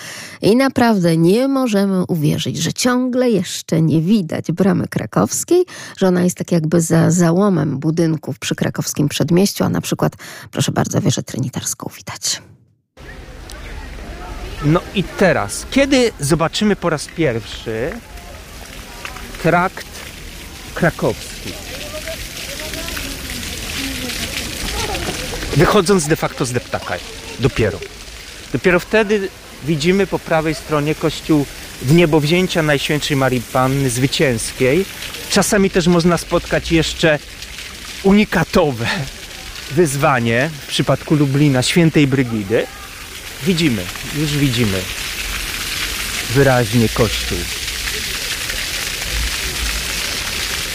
i naprawdę nie możemy uwierzyć, że ciągle jeszcze nie widać bramy krakowskiej, że ona jest tak jakby za załomem budynków przy krakowskim przedmieściu, a na przykład, proszę bardzo, wieżę trynitarską widać. No i teraz, kiedy zobaczymy po raz pierwszy trakt krakowski? Wychodząc de facto z deptaka, dopiero. Dopiero wtedy widzimy po prawej stronie kościół w niebowzięcia Najświętszej Marii Panny Zwycięskiej. Czasami też można spotkać jeszcze unikatowe wyzwanie w przypadku Lublina Świętej Brygidy. Widzimy, już widzimy wyraźnie kościół.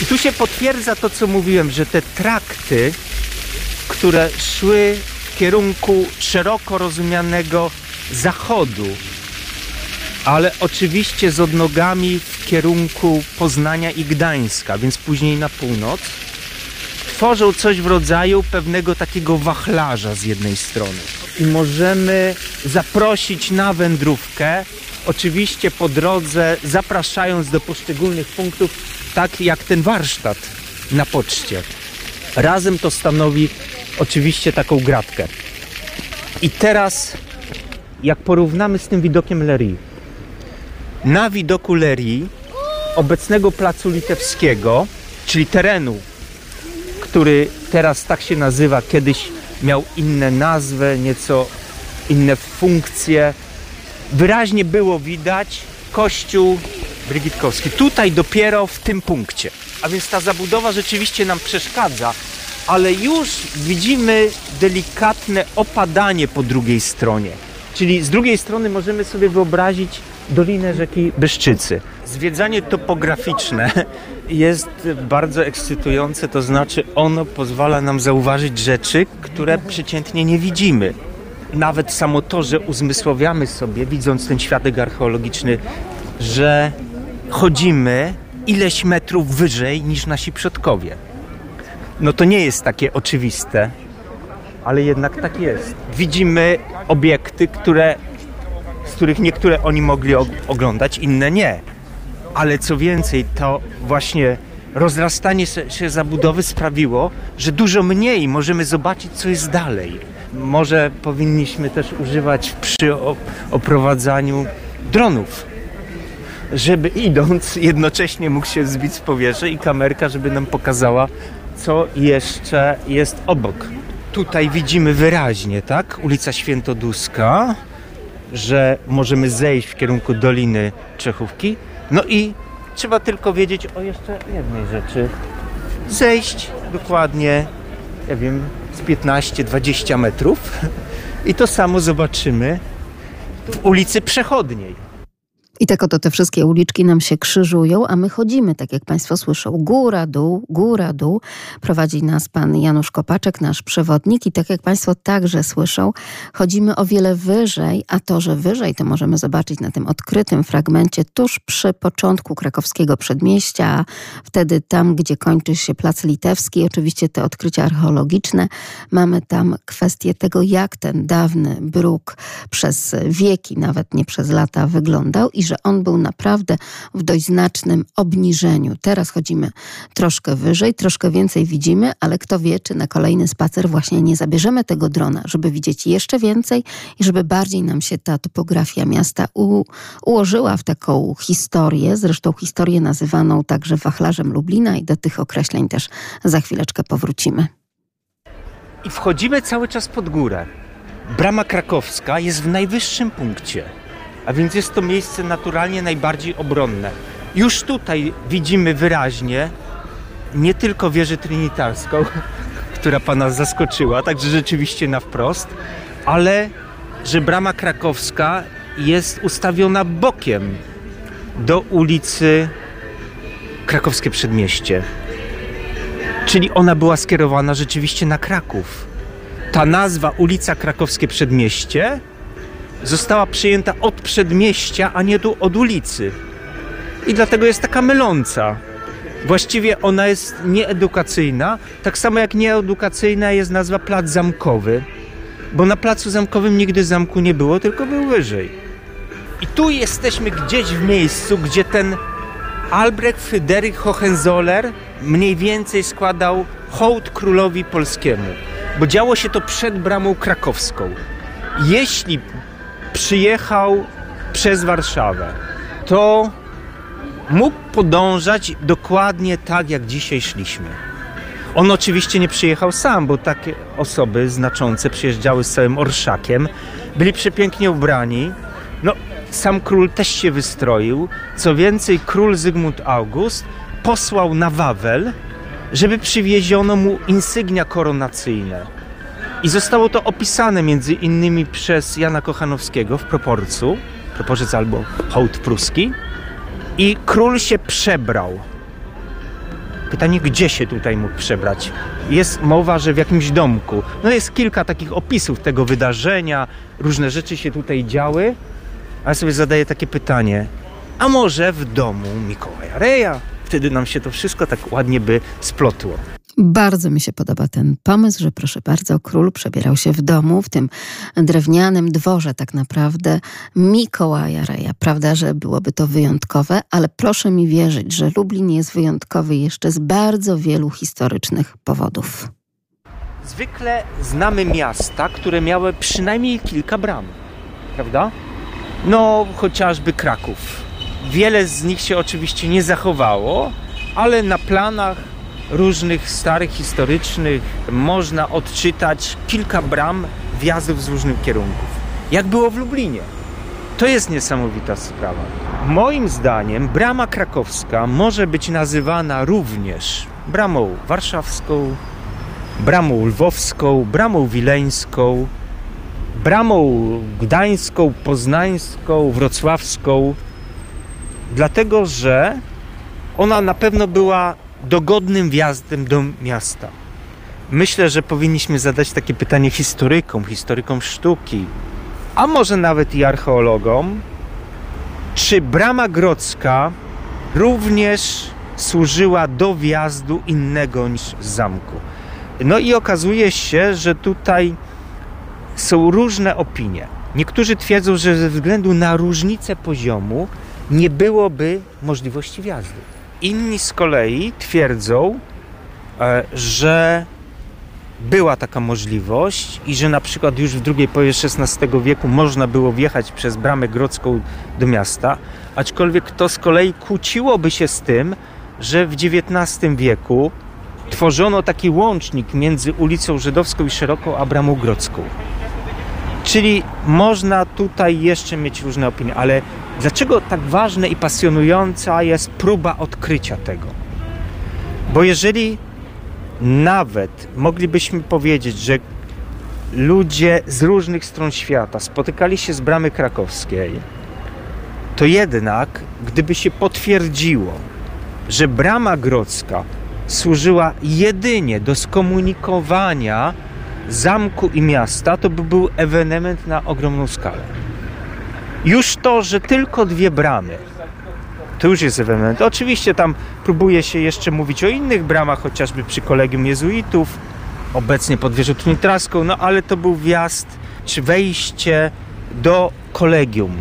I tu się potwierdza to, co mówiłem, że te trakty, które szły w kierunku szeroko rozumianego zachodu, ale oczywiście z odnogami w kierunku Poznania i Gdańska, więc później na północ, tworzą coś w rodzaju pewnego takiego wachlarza z jednej strony. I możemy zaprosić na wędrówkę, oczywiście po drodze zapraszając do poszczególnych punktów, tak jak ten warsztat na poczcie. Razem to stanowi oczywiście taką gratkę. I teraz, jak porównamy z tym widokiem Lerii, na widoku Lerii, obecnego placu litewskiego, czyli terenu, który teraz tak się nazywa, kiedyś miał inne nazwy, nieco inne funkcje. Wyraźnie było widać kościół Brygitkowski. Tutaj dopiero w tym punkcie. A więc ta zabudowa rzeczywiście nam przeszkadza, ale już widzimy delikatne opadanie po drugiej stronie. Czyli z drugiej strony możemy sobie wyobrazić dolinę rzeki Byszczycy. Zwiedzanie topograficzne jest bardzo ekscytujące, to znaczy ono pozwala nam zauważyć rzeczy, które przeciętnie nie widzimy. Nawet samo to, że uzmysłowiamy sobie, widząc ten świadek archeologiczny, że chodzimy ileś metrów wyżej niż nasi przodkowie. No to nie jest takie oczywiste, ale jednak tak jest. Widzimy obiekty, które, z których niektóre oni mogli oglądać, inne nie. Ale co więcej, to właśnie rozrastanie się zabudowy sprawiło, że dużo mniej możemy zobaczyć, co jest dalej. Może powinniśmy też używać przy oprowadzaniu dronów, żeby idąc jednocześnie mógł się zbić z powietrza i kamerka, żeby nam pokazała, co jeszcze jest obok. tutaj widzimy wyraźnie, tak? Ulica Świętoduska, że możemy zejść w kierunku Doliny Czechówki. No i trzeba tylko wiedzieć o jeszcze jednej rzeczy. Zejść dokładnie, ja wiem, z 15-20 metrów i to samo zobaczymy w ulicy Przechodniej. I tak oto te wszystkie uliczki nam się krzyżują, a my chodzimy, tak jak Państwo słyszą, góra, dół, góra, dół. Prowadzi nas pan Janusz Kopaczek, nasz przewodnik i tak jak Państwo także słyszą, chodzimy o wiele wyżej, a to, że wyżej, to możemy zobaczyć na tym odkrytym fragmencie tuż przy początku krakowskiego przedmieścia, wtedy tam, gdzie kończy się Plac Litewski, oczywiście te odkrycia archeologiczne. Mamy tam kwestię tego, jak ten dawny bruk przez wieki, nawet nie przez lata wyglądał i że on był naprawdę w dość znacznym obniżeniu. Teraz chodzimy troszkę wyżej, troszkę więcej widzimy, ale kto wie, czy na kolejny spacer właśnie nie zabierzemy tego drona, żeby widzieć jeszcze więcej i żeby bardziej nam się ta topografia miasta u, ułożyła w taką historię, zresztą historię nazywaną także wachlarzem Lublina i do tych określeń też za chwileczkę powrócimy. I wchodzimy cały czas pod górę. Brama krakowska jest w najwyższym punkcie a więc jest to miejsce naturalnie najbardziej obronne. Już tutaj widzimy wyraźnie nie tylko wieżę trinitarską, która pana zaskoczyła, także rzeczywiście na wprost, ale że brama krakowska jest ustawiona bokiem do ulicy Krakowskie Przedmieście. Czyli ona była skierowana rzeczywiście na Kraków. Ta nazwa ulica Krakowskie Przedmieście została przyjęta od przedmieścia, a nie tu od ulicy. I dlatego jest taka myląca. Właściwie ona jest nieedukacyjna, tak samo jak nieedukacyjna jest nazwa Plac Zamkowy, bo na Placu Zamkowym nigdy zamku nie było, tylko był wyżej. I tu jesteśmy gdzieś w miejscu, gdzie ten Albrecht Fryderyk Hohenzoller mniej więcej składał hołd królowi polskiemu, bo działo się to przed bramą krakowską. Jeśli przyjechał przez Warszawę, to mógł podążać dokładnie tak, jak dzisiaj szliśmy. On oczywiście nie przyjechał sam, bo takie osoby znaczące przyjeżdżały z całym orszakiem, byli przepięknie ubrani. No, sam król też się wystroił. Co więcej, król Zygmunt August posłał na Wawel, żeby przywieziono mu insygnia koronacyjne. I zostało to opisane między innymi przez Jana Kochanowskiego w Proporcu, Proporzec albo Hołd Pruski. I król się przebrał. Pytanie, gdzie się tutaj mógł przebrać? Jest mowa, że w jakimś domku. No jest kilka takich opisów tego wydarzenia, różne rzeczy się tutaj działy, ale sobie zadaję takie pytanie, a może w domu Mikołaja Reja? Wtedy nam się to wszystko tak ładnie by splotło. Bardzo mi się podoba ten pomysł, że proszę bardzo, król przebierał się w domu, w tym drewnianym dworze tak naprawdę Mikołaja Reja. Prawda, że byłoby to wyjątkowe, ale proszę mi wierzyć, że Lublin jest wyjątkowy jeszcze z bardzo wielu historycznych powodów. Zwykle znamy miasta, które miały przynajmniej kilka bram, prawda? No, chociażby Kraków. Wiele z nich się oczywiście nie zachowało, ale na planach różnych starych, historycznych można odczytać kilka bram wjazdów z różnych kierunków. Jak było w Lublinie. To jest niesamowita sprawa. Moim zdaniem brama krakowska może być nazywana również bramą warszawską, bramą lwowską, bramą wileńską, bramą gdańską, poznańską, wrocławską, dlatego że ona na pewno była dogodnym wjazdem do miasta. Myślę, że powinniśmy zadać takie pytanie historykom, historykom sztuki, a może nawet i archeologom, czy brama grodzka również służyła do wjazdu innego niż zamku. No i okazuje się, że tutaj są różne opinie. Niektórzy twierdzą, że ze względu na różnicę poziomu nie byłoby możliwości wjazdu. Inni z kolei twierdzą, e, że była taka możliwość i że na przykład już w drugiej połowie XVI wieku można było wjechać przez bramę grodzką do miasta, aczkolwiek to z kolei kłóciłoby się z tym, że w XIX wieku tworzono taki łącznik między ulicą Żydowską i Szeroką a Bramą Grodzką. Czyli można tutaj jeszcze mieć różne opinie, ale dlaczego tak ważne i pasjonująca jest próba odkrycia tego? Bo jeżeli nawet moglibyśmy powiedzieć, że ludzie z różnych stron świata spotykali się z bramy krakowskiej, to jednak, gdyby się potwierdziło, że brama grodzka służyła jedynie do skomunikowania zamku i miasta, to by był ewenement na ogromną skalę. Już to, że tylko dwie bramy, to już jest ewenement. Oczywiście tam próbuje się jeszcze mówić o innych bramach, chociażby przy kolegium jezuitów, obecnie pod wieżą Trinitraską, no ale to był wjazd czy wejście do kolegium.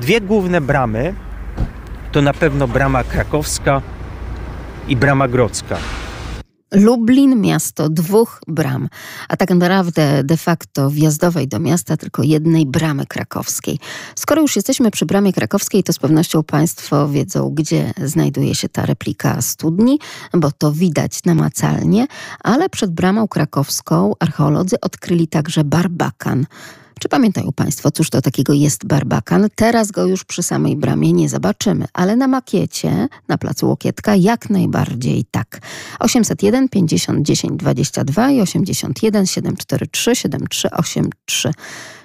Dwie główne bramy to na pewno brama krakowska i brama grodzka. Lublin miasto dwóch bram, a tak naprawdę de facto wjazdowej do miasta tylko jednej bramy krakowskiej. Skoro już jesteśmy przy bramie krakowskiej, to z pewnością Państwo wiedzą, gdzie znajduje się ta replika studni, bo to widać namacalnie, ale przed bramą krakowską archeolodzy odkryli także barbakan. Czy pamiętają Państwo, cóż to takiego jest barbakan? Teraz go już przy samej bramie nie zobaczymy, ale na makiecie na placu Łokietka jak najbardziej tak. 801 50 10 22 i 81 743 7383.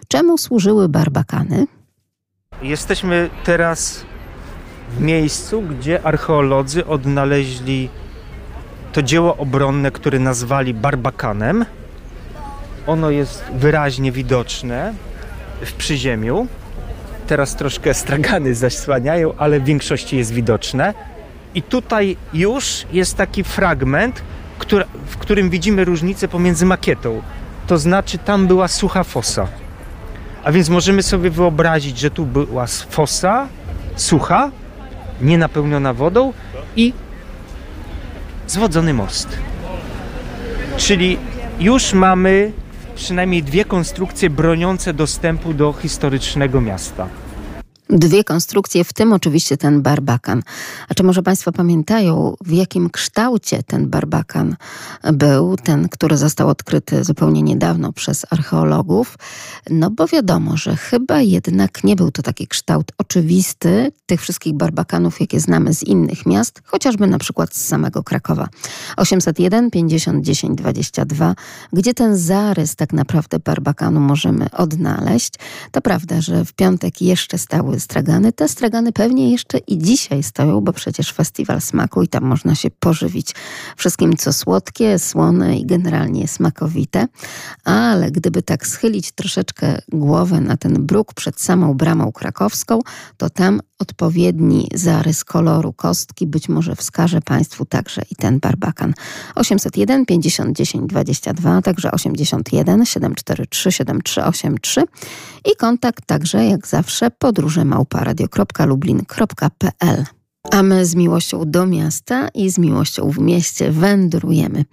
Czemu służyły barbakany? Jesteśmy teraz w miejscu, gdzie archeolodzy odnaleźli to dzieło obronne, które nazwali barbakanem. Ono jest wyraźnie widoczne w przyziemiu. Teraz troszkę stragany zasłaniają, ale w większości jest widoczne. I tutaj już jest taki fragment, który, w którym widzimy różnicę pomiędzy makietą. To znaczy, tam była sucha fosa. A więc możemy sobie wyobrazić, że tu była fosa sucha, nienapełniona wodą i zwodzony most. Czyli już mamy przynajmniej dwie konstrukcje broniące dostępu do historycznego miasta. Dwie konstrukcje, w tym oczywiście ten barbakan. A czy może Państwo pamiętają, w jakim kształcie ten barbakan był, ten, który został odkryty zupełnie niedawno przez archeologów? No bo wiadomo, że chyba jednak nie był to taki kształt oczywisty tych wszystkich barbakanów, jakie znamy z innych miast, chociażby na przykład z samego Krakowa. 801 50 10 22, gdzie ten zarys tak naprawdę barbakanu możemy odnaleźć. To prawda, że w piątek jeszcze stały stragany. Te stragany pewnie jeszcze i dzisiaj stoją, bo przecież festiwal smaku i tam można się pożywić wszystkim, co słodkie, słone i generalnie smakowite. Ale gdyby tak schylić troszeczkę głowę na ten bruk przed samą bramą krakowską, to tam odpowiedni zarys koloru kostki być może wskaże Państwu także i ten barbakan. 801 50 10 22, także 81 743 7383 i kontakt także jak zawsze podróże małparadio.lublin.pl. A my z miłością do miasta i z miłością w mieście wędrujemy.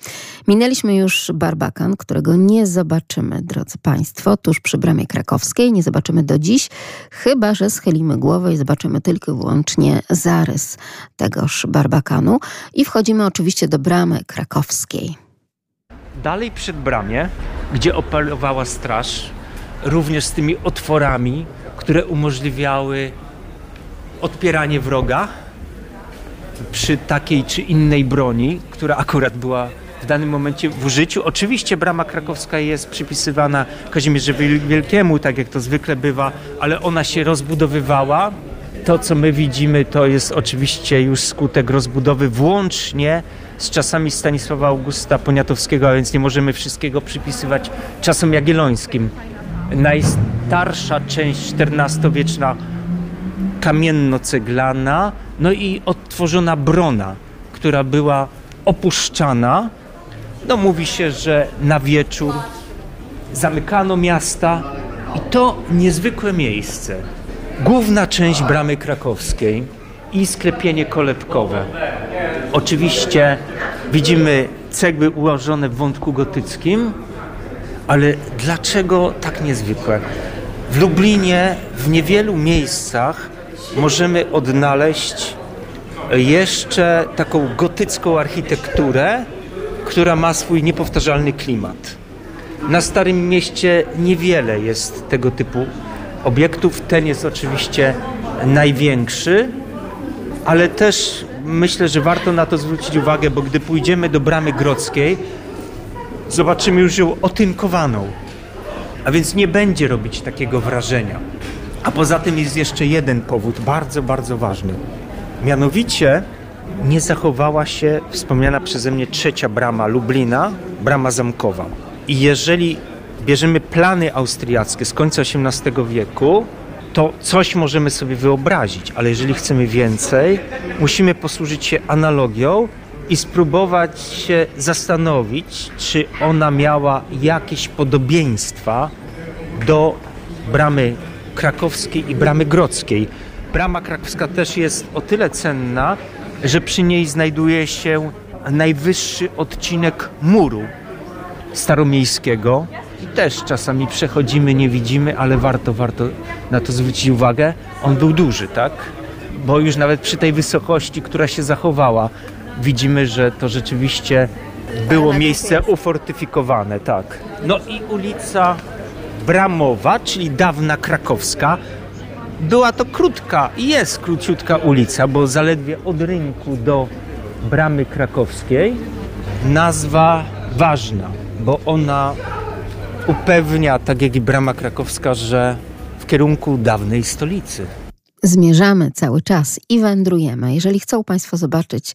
Minęliśmy już Barbakan, którego nie zobaczymy, drodzy Państwo, tuż przy bramie krakowskiej. Nie zobaczymy do dziś, chyba że schylimy głowę i zobaczymy tylko i wyłącznie zarys tegoż Barbakanu. I wchodzimy oczywiście do bramy krakowskiej. Dalej przed bramie, gdzie operowała straż, również z tymi otworami, które umożliwiały odpieranie wroga przy takiej czy innej broni, która akurat była w danym momencie w użyciu. Oczywiście brama krakowska jest przypisywana Kazimierzowi Wielkiemu, tak jak to zwykle bywa, ale ona się rozbudowywała. To, co my widzimy, to jest oczywiście już skutek rozbudowy włącznie z czasami Stanisława Augusta Poniatowskiego, a więc nie możemy wszystkiego przypisywać czasom jagiellońskim. Najstarsza część XIV-wieczna kamienno-ceglana, no i odtworzona brona, która była opuszczana. No mówi się, że na wieczór zamykano miasta i to niezwykłe miejsce. Główna część bramy krakowskiej i sklepienie kolebkowe. Oczywiście widzimy cegły ułożone w wątku gotyckim, ale dlaczego tak niezwykłe? W Lublinie w niewielu miejscach możemy odnaleźć jeszcze taką gotycką architekturę, która ma swój niepowtarzalny klimat. Na Starym Mieście niewiele jest tego typu obiektów. Ten jest oczywiście największy, ale też myślę, że warto na to zwrócić uwagę, bo gdy pójdziemy do Bramy Grodzkiej, zobaczymy już ją otynkowaną. A więc nie będzie robić takiego wrażenia. A poza tym jest jeszcze jeden powód, bardzo, bardzo ważny. Mianowicie nie zachowała się wspomniana przeze mnie trzecia brama Lublina, brama zamkowa. I jeżeli bierzemy plany austriackie z końca XVIII wieku, to coś możemy sobie wyobrazić, ale jeżeli chcemy więcej, musimy posłużyć się analogią i spróbować się zastanowić, czy ona miała jakieś podobieństwa do bramy krakowskiej i bramy grodzkiej. Brama krakowska też jest o tyle cenna, że przy niej znajduje się najwyższy odcinek muru staromiejskiego. I też czasami przechodzimy, nie widzimy, ale warto, warto na to zwrócić uwagę. On był duży, tak? Bo już nawet przy tej wysokości, która się zachowała, widzimy, że to rzeczywiście było miejsce ufortyfikowane, tak. No i ulica Bramowa, czyli dawna krakowska, była to krótka i jest króciutka ulica, bo zaledwie od rynku do bramy krakowskiej. Nazwa ważna, bo ona upewnia, tak jak i brama krakowska, że w kierunku dawnej stolicy zmierzamy cały czas i wędrujemy. Jeżeli chcą Państwo zobaczyć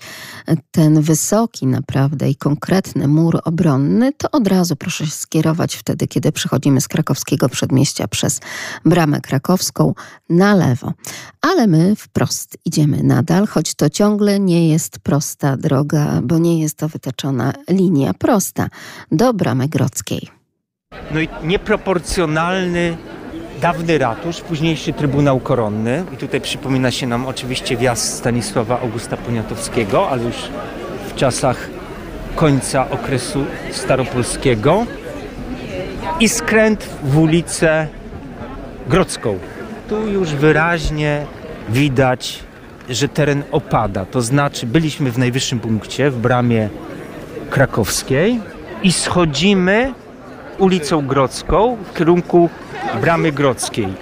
ten wysoki naprawdę i konkretny mur obronny, to od razu proszę się skierować wtedy, kiedy przechodzimy z krakowskiego przedmieścia przez bramę krakowską na lewo. Ale my wprost idziemy nadal, choć to ciągle nie jest prosta droga, bo nie jest to wytyczona linia prosta do bramy grodzkiej. No i nieproporcjonalny dawny ratusz, późniejszy Trybunał Koronny. I tutaj przypomina się nam oczywiście wjazd Stanisława Augusta Poniatowskiego, ale już w czasach końca okresu staropolskiego. I skręt w ulicę Grodzką. Tu już wyraźnie widać, że teren opada, to znaczy byliśmy w najwyższym punkcie, w bramie krakowskiej i schodzimy ulicą Grodzką w kierunku Bramy Grodzkiej.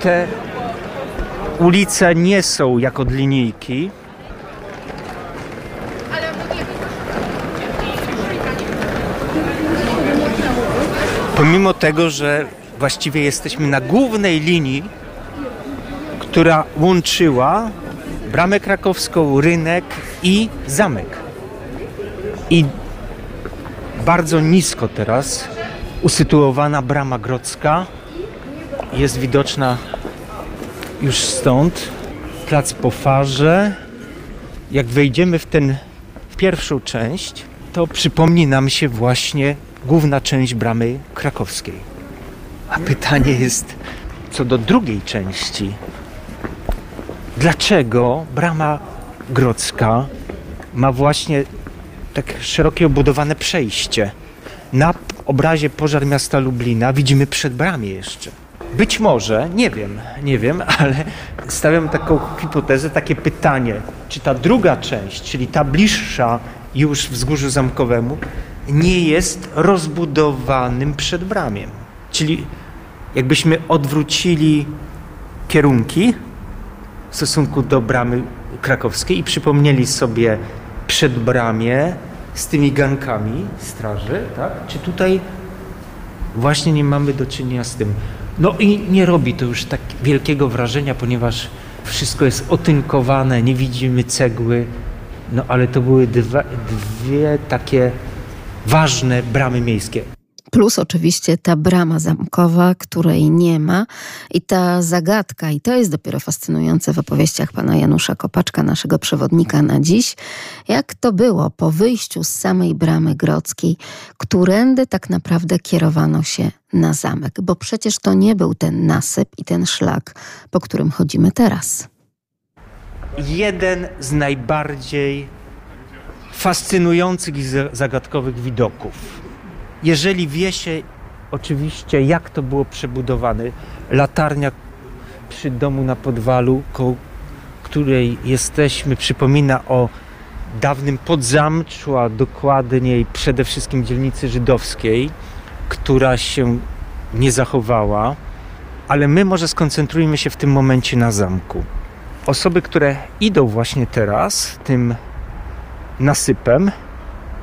Te ulice nie są jak od linijki. Pomimo tego, że właściwie jesteśmy na głównej linii, która łączyła Bramę Krakowską, rynek i zamek. I bardzo nisko teraz usytuowana brama grodzka jest widoczna już stąd. Plac po farze. Jak wejdziemy w ten w pierwszą część, to przypomni nam się właśnie główna część bramy krakowskiej. A pytanie jest co do drugiej części. Dlaczego brama grodzka ma właśnie tak szerokie obudowane przejście? Na obrazie Pożar miasta Lublina widzimy przed bramie jeszcze. Być może, nie wiem, nie wiem, ale stawiam taką hipotezę, takie pytanie, czy ta druga część, czyli ta bliższa już wzgórzu zamkowemu, nie jest rozbudowanym przedbramiem. Czyli jakbyśmy odwrócili kierunki w stosunku do bramy krakowskiej i przypomnieli sobie przedbramie z tymi gankami straży, tak? Czy tutaj właśnie nie mamy do czynienia z tym? No i nie robi to już tak wielkiego wrażenia, ponieważ wszystko jest otynkowane, nie widzimy cegły, no ale to były dwa, dwie takie ważne bramy miejskie. Plus oczywiście ta brama zamkowa, której nie ma i ta zagadka, i to jest dopiero fascynujące w opowieściach pana Janusza Kopaczka, naszego przewodnika na dziś, jak to było po wyjściu z samej bramy grodzkiej, którędy tak naprawdę kierowano się na zamek, bo przecież to nie był ten nasyp i ten szlak, po którym chodzimy teraz. Jeden z najbardziej fascynujących i zagadkowych widoków jeżeli wie się oczywiście, jak to było przebudowane, latarnia przy domu na podwalu, koło której jesteśmy, przypomina o dawnym podzamczu, a dokładniej przede wszystkim dzielnicy żydowskiej, która się nie zachowała, ale my może skoncentrujmy się w tym momencie na zamku. Osoby, które idą właśnie teraz tym nasypem,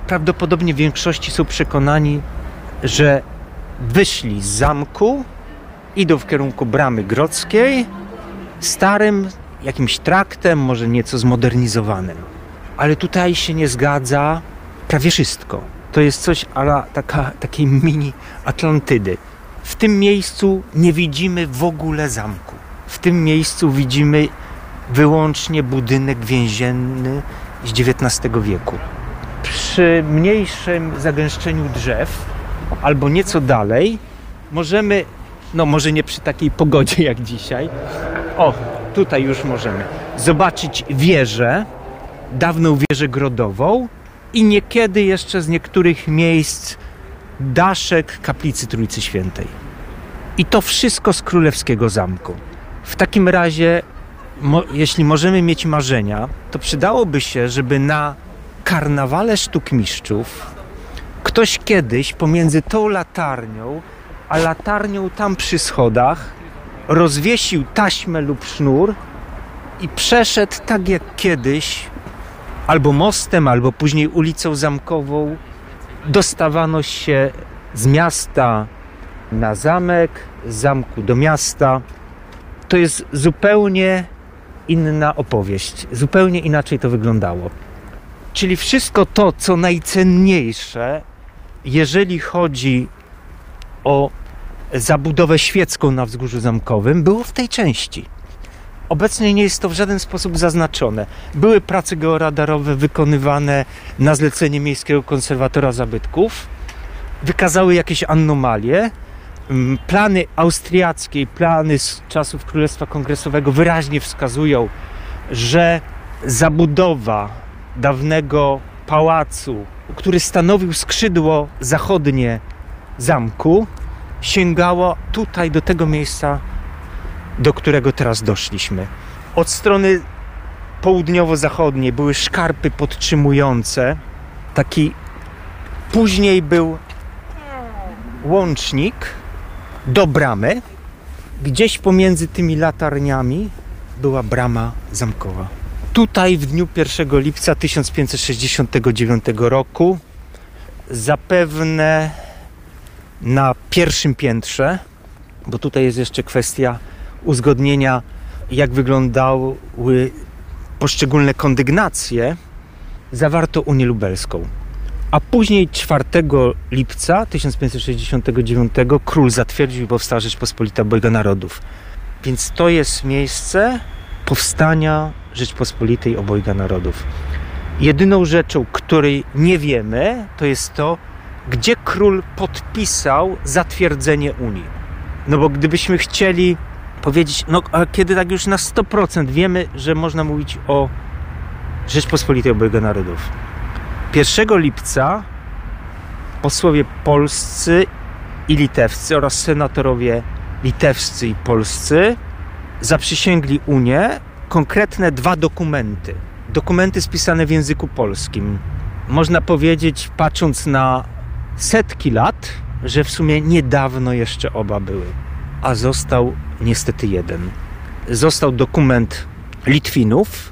prawdopodobnie w większości są przekonani, że wyszli z zamku, idą w kierunku bramy grodzkiej, starym jakimś traktem, może nieco zmodernizowanym. Ale tutaj się nie zgadza prawie wszystko. To jest coś ala taka, takiej mini Atlantydy. W tym miejscu nie widzimy w ogóle zamku. W tym miejscu widzimy wyłącznie budynek więzienny z XIX wieku. Przy mniejszym zagęszczeniu drzew albo nieco dalej możemy, no może nie przy takiej pogodzie jak dzisiaj, o, tutaj już możemy zobaczyć wieżę, dawną wieżę grodową i niekiedy jeszcze z niektórych miejsc daszek kaplicy Trójcy Świętej. I to wszystko z królewskiego zamku. W takim razie, mo, jeśli możemy mieć marzenia, to przydałoby się, żeby na karnawale sztuk mistrzów ktoś kiedyś pomiędzy tą latarnią a latarnią tam przy schodach rozwiesił taśmę lub sznur i przeszedł tak jak kiedyś albo mostem, albo później ulicą zamkową dostawano się z miasta na zamek, z zamku do miasta. To jest zupełnie inna opowieść. Zupełnie inaczej to wyglądało. Czyli wszystko to, co najcenniejsze, jeżeli chodzi o zabudowę świecką na wzgórzu zamkowym, było w tej części. Obecnie nie jest to w żaden sposób zaznaczone. Były prace georadarowe wykonywane na zlecenie Miejskiego Konserwatora Zabytków. Wykazały jakieś anomalie. Mm, plany austriackie i plany z czasów Królestwa Kongresowego wyraźnie wskazują, że zabudowa dawnego pałacu, który stanowił skrzydło zachodnie zamku, sięgała tutaj do tego miejsca, do którego teraz doszliśmy. Od strony południowo-zachodniej były szkarpy podtrzymujące. Taki później był łącznik do bramy. Gdzieś pomiędzy tymi latarniami była brama zamkowa. Tutaj w dniu 1 lipca 1569 roku zapewne na pierwszym piętrze, bo tutaj jest jeszcze kwestia uzgodnienia, jak wyglądały poszczególne kondygnacje, zawarto Unię Lubelską. A później 4 lipca 1569 król zatwierdził i powstała Rzeczpospolita Obojga Narodów. Więc to jest miejsce powstania Rzeczpospolitej Obojga Narodów. Jedyną rzeczą, której nie wiemy, to jest to, gdzie król podpisał zatwierdzenie Unii. No bo gdybyśmy chcieli powiedzieć, no a kiedy tak już na 100% wiemy, że można mówić o Rzeczpospolitej Obojga Narodów. 1 lipca posłowie polscy i litewscy oraz senatorowie litewscy i polscy zaprzysięgli Unię konkretne dwa dokumenty. Dokumenty spisane w języku polskim. Można powiedzieć, patrząc na setki lat, że w sumie niedawno jeszcze oba były, a został niestety jeden. Został dokument Litwinów,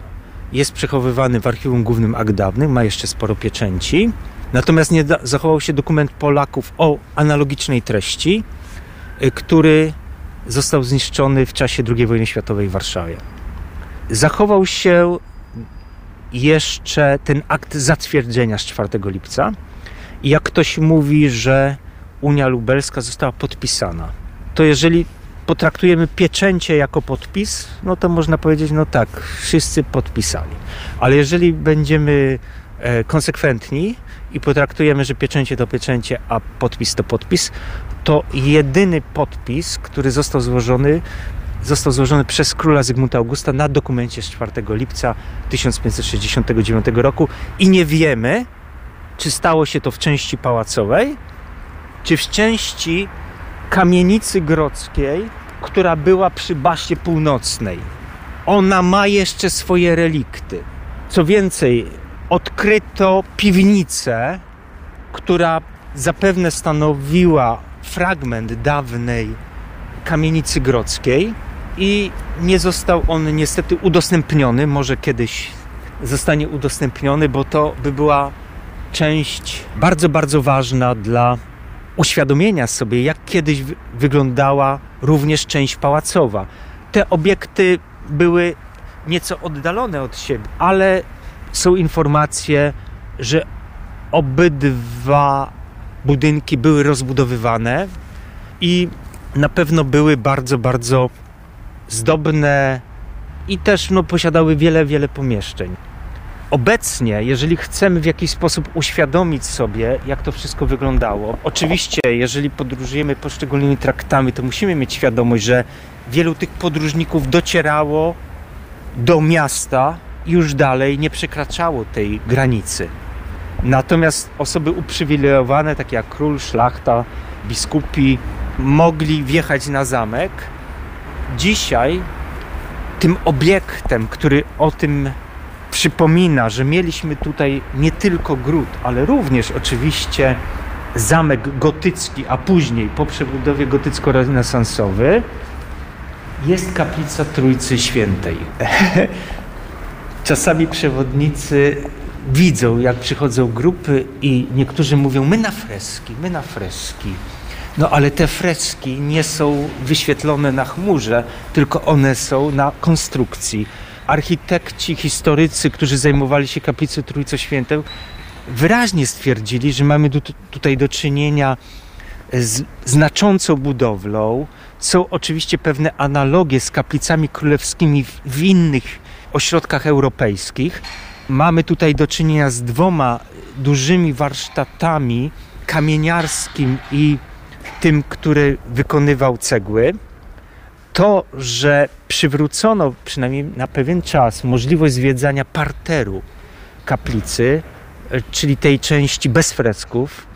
jest przechowywany w Archiwum Głównym Akt Dawnych, ma jeszcze sporo pieczęci. Natomiast nie zachował się dokument Polaków o analogicznej treści, y, który został zniszczony w czasie II wojny światowej w Warszawie. Zachował się jeszcze ten akt zatwierdzenia z 4 lipca. I jak ktoś mówi, że Unia Lubelska została podpisana, to jeżeli potraktujemy pieczęcie jako podpis, no to można powiedzieć, no tak, wszyscy podpisali. Ale jeżeli będziemy e, konsekwentni i potraktujemy, że pieczęcie to pieczęcie, a podpis to podpis, to jedyny podpis, który został złożony, został złożony przez króla Zygmunta Augusta na dokumencie z 4 lipca 1569 roku i nie wiemy, czy stało się to w części pałacowej, czy w części kamienicy grodzkiej, która była przy Baście Północnej. Ona ma jeszcze swoje relikty. Co więcej, odkryto piwnicę, która zapewne stanowiła fragment dawnej kamienicy grodzkiej i nie został on niestety udostępniony. Może kiedyś zostanie udostępniony, bo to by była część bardzo, bardzo ważna dla uświadomienia sobie, jak kiedyś wyglądała również część pałacowa. Te obiekty były nieco oddalone od siebie, ale są informacje, że obydwa budynki były rozbudowywane i na pewno były bardzo, bardzo zdobne i też no, posiadały wiele, wiele pomieszczeń. Obecnie, jeżeli chcemy w jakiś sposób uświadomić sobie, jak to wszystko wyglądało, oczywiście, jeżeli podróżujemy poszczególnymi traktami, to musimy mieć świadomość, że wielu tych podróżników docierało do miasta i już dalej nie przekraczało tej granicy. Natomiast osoby uprzywilejowane, takie jak król, szlachta, biskupi, mogli wjechać na zamek. Dzisiaj tym obiektem, który o tym przypomina, że mieliśmy tutaj nie tylko gród, ale również oczywiście zamek gotycki, a później po przebudowie gotycko-renesansowy jest kaplica Trójcy Świętej. Czasami przewodnicy widzą, jak przychodzą grupy i niektórzy mówią, my na freski, my na freski. No ale te freski nie są wyświetlone na chmurze, tylko one są na konstrukcji. Architekci, historycy, którzy zajmowali się kaplicą Trójcy Świętej, wyraźnie stwierdzili, że mamy tutaj do czynienia z znaczącą budowlą. Są oczywiście pewne analogie z kaplicami królewskimi w innych ośrodkach europejskich. Mamy tutaj do czynienia z dwoma dużymi warsztatami kamieniarskim i tym, który wykonywał cegły. To, że przywrócono przynajmniej na pewien czas możliwość zwiedzania parteru kaplicy, czyli tej części bez fresków,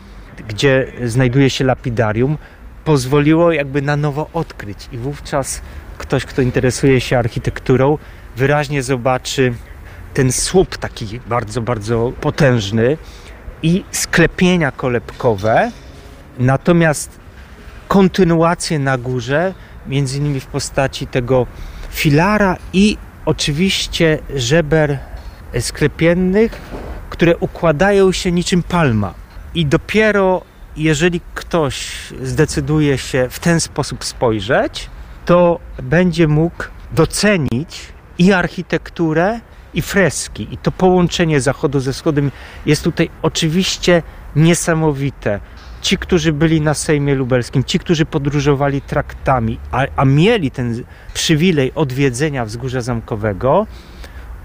gdzie znajduje się lapidarium, pozwoliło jakby na nowo odkryć. I wówczas ktoś, kto interesuje się architekturą, wyraźnie zobaczy ten słup taki bardzo, bardzo potężny i sklepienia kolebkowe, natomiast kontynuację na górze, między innymi w postaci tego filara i oczywiście żeber sklepiennych, które układają się niczym palma. I dopiero jeżeli ktoś zdecyduje się w ten sposób spojrzeć, to będzie mógł docenić i architekturę, i freski. I to połączenie zachodu ze wschodem jest tutaj oczywiście niesamowite. Ci, którzy byli na Sejmie Lubelskim, ci, którzy podróżowali traktami, a, a mieli ten przywilej odwiedzenia wzgórza zamkowego,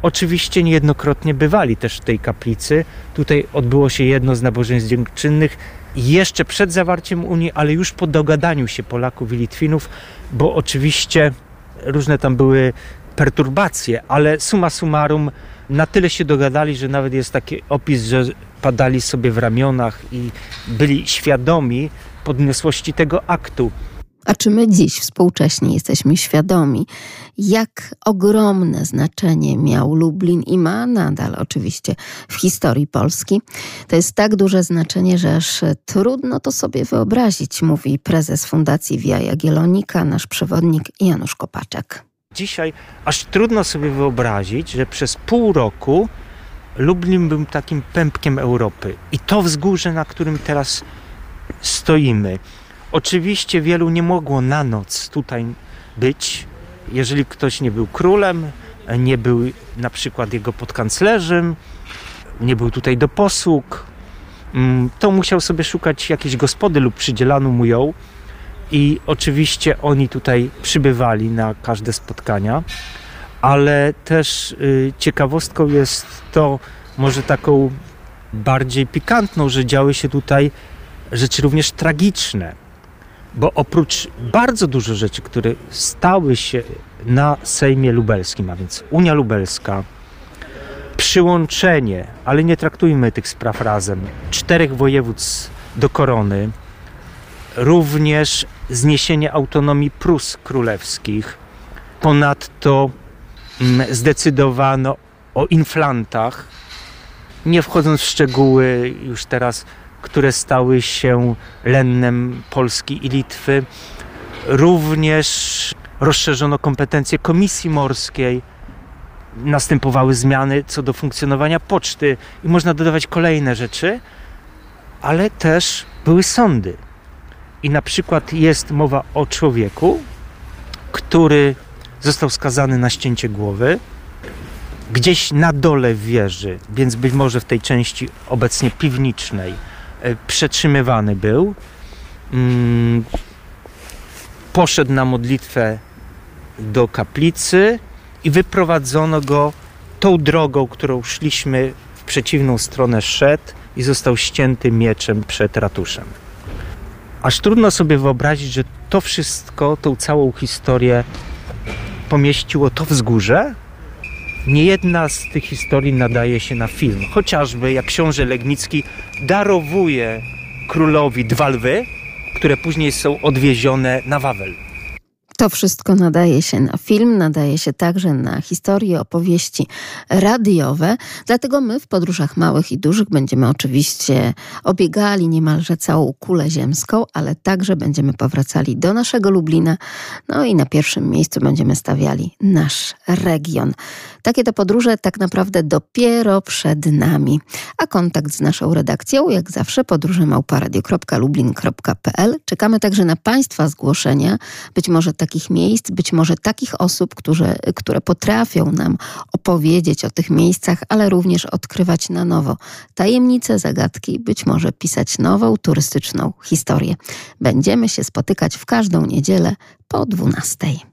oczywiście niejednokrotnie bywali też w tej kaplicy. Tutaj odbyło się jedno z nabożeństw dziękczynnych jeszcze przed zawarciem Unii, ale już po dogadaniu się Polaków i Litwinów, bo oczywiście różne tam były perturbacje, ale summa summarum na tyle się dogadali, że nawet jest taki opis, że padali sobie w ramionach i byli świadomi podniosłości tego aktu. A czy my dziś współcześnie jesteśmy świadomi, jak ogromne znaczenie miał Lublin i ma nadal oczywiście w historii Polski? To jest tak duże znaczenie, że aż trudno to sobie wyobrazić, mówi prezes Fundacji Via Jagiellonika, nasz przewodnik Janusz Kopaczek. Dzisiaj aż trudno sobie wyobrazić, że przez pół roku Lublin był takim pępkiem Europy. I to wzgórze, na którym teraz stoimy. Oczywiście wielu nie mogło na noc tutaj być, jeżeli ktoś nie był królem, nie był na przykład jego podkanclerzem, nie był tutaj do posług, mm, to musiał sobie szukać jakiejś gospody lub przydzielano mu ją i oczywiście oni tutaj przybywali na każde spotkania, ale też y, ciekawostką jest to, może taką bardziej pikantną, że działy się tutaj rzeczy również tragiczne, bo oprócz bardzo dużo rzeczy, które stały się na Sejmie Lubelskim, a więc Unia Lubelska, przyłączenie, ale nie traktujmy tych spraw razem, czterech województw do korony, również zniesienie autonomii Prus królewskich. Ponadto mm, zdecydowano o inflantach nie wchodząc w szczegóły już teraz, które stały się lennem Polski i Litwy. Również rozszerzono kompetencje Komisji Morskiej, następowały zmiany co do funkcjonowania poczty i można dodawać kolejne rzeczy, ale też były sądy. I na przykład jest mowa o człowieku, który został skazany na ścięcie głowy, gdzieś na dole wieży, więc być może w tej części obecnie piwniczej, e, przetrzymywany był. Mm, poszedł na modlitwę do kaplicy i wyprowadzono go tą drogą, którą szliśmy w przeciwną stronę szedł i został ścięty mieczem przed ratuszem. Aż trudno sobie wyobrazić, że to wszystko, tą całą historię pomieściło to wzgórze. Nie jedna z tych historii nadaje się na film. Chociażby jak książę Legnicki darowuje królowi dwa lwy, które później są odwiezione na Wawel. To wszystko nadaje się na film, nadaje się także na historie, opowieści radiowe. Dlatego my w podróżach małych i dużych będziemy oczywiście obiegali niemalże całą kulę ziemską, ale także będziemy powracali do naszego Lublina. No i na pierwszym miejscu będziemy stawiali nasz region. Takie to podróże tak naprawdę dopiero przed nami. A kontakt z naszą redakcją, jak zawsze, podróże małparadio.lublin.pl. Czekamy także na Państwa zgłoszenia. Być może takich miejsc, być może takich osób, które, które potrafią nam opowiedzieć o tych miejscach, ale również odkrywać na nowo tajemnice, zagadki, być może pisać nową turystyczną historię. Będziemy się spotykać w każdą niedzielę po 12.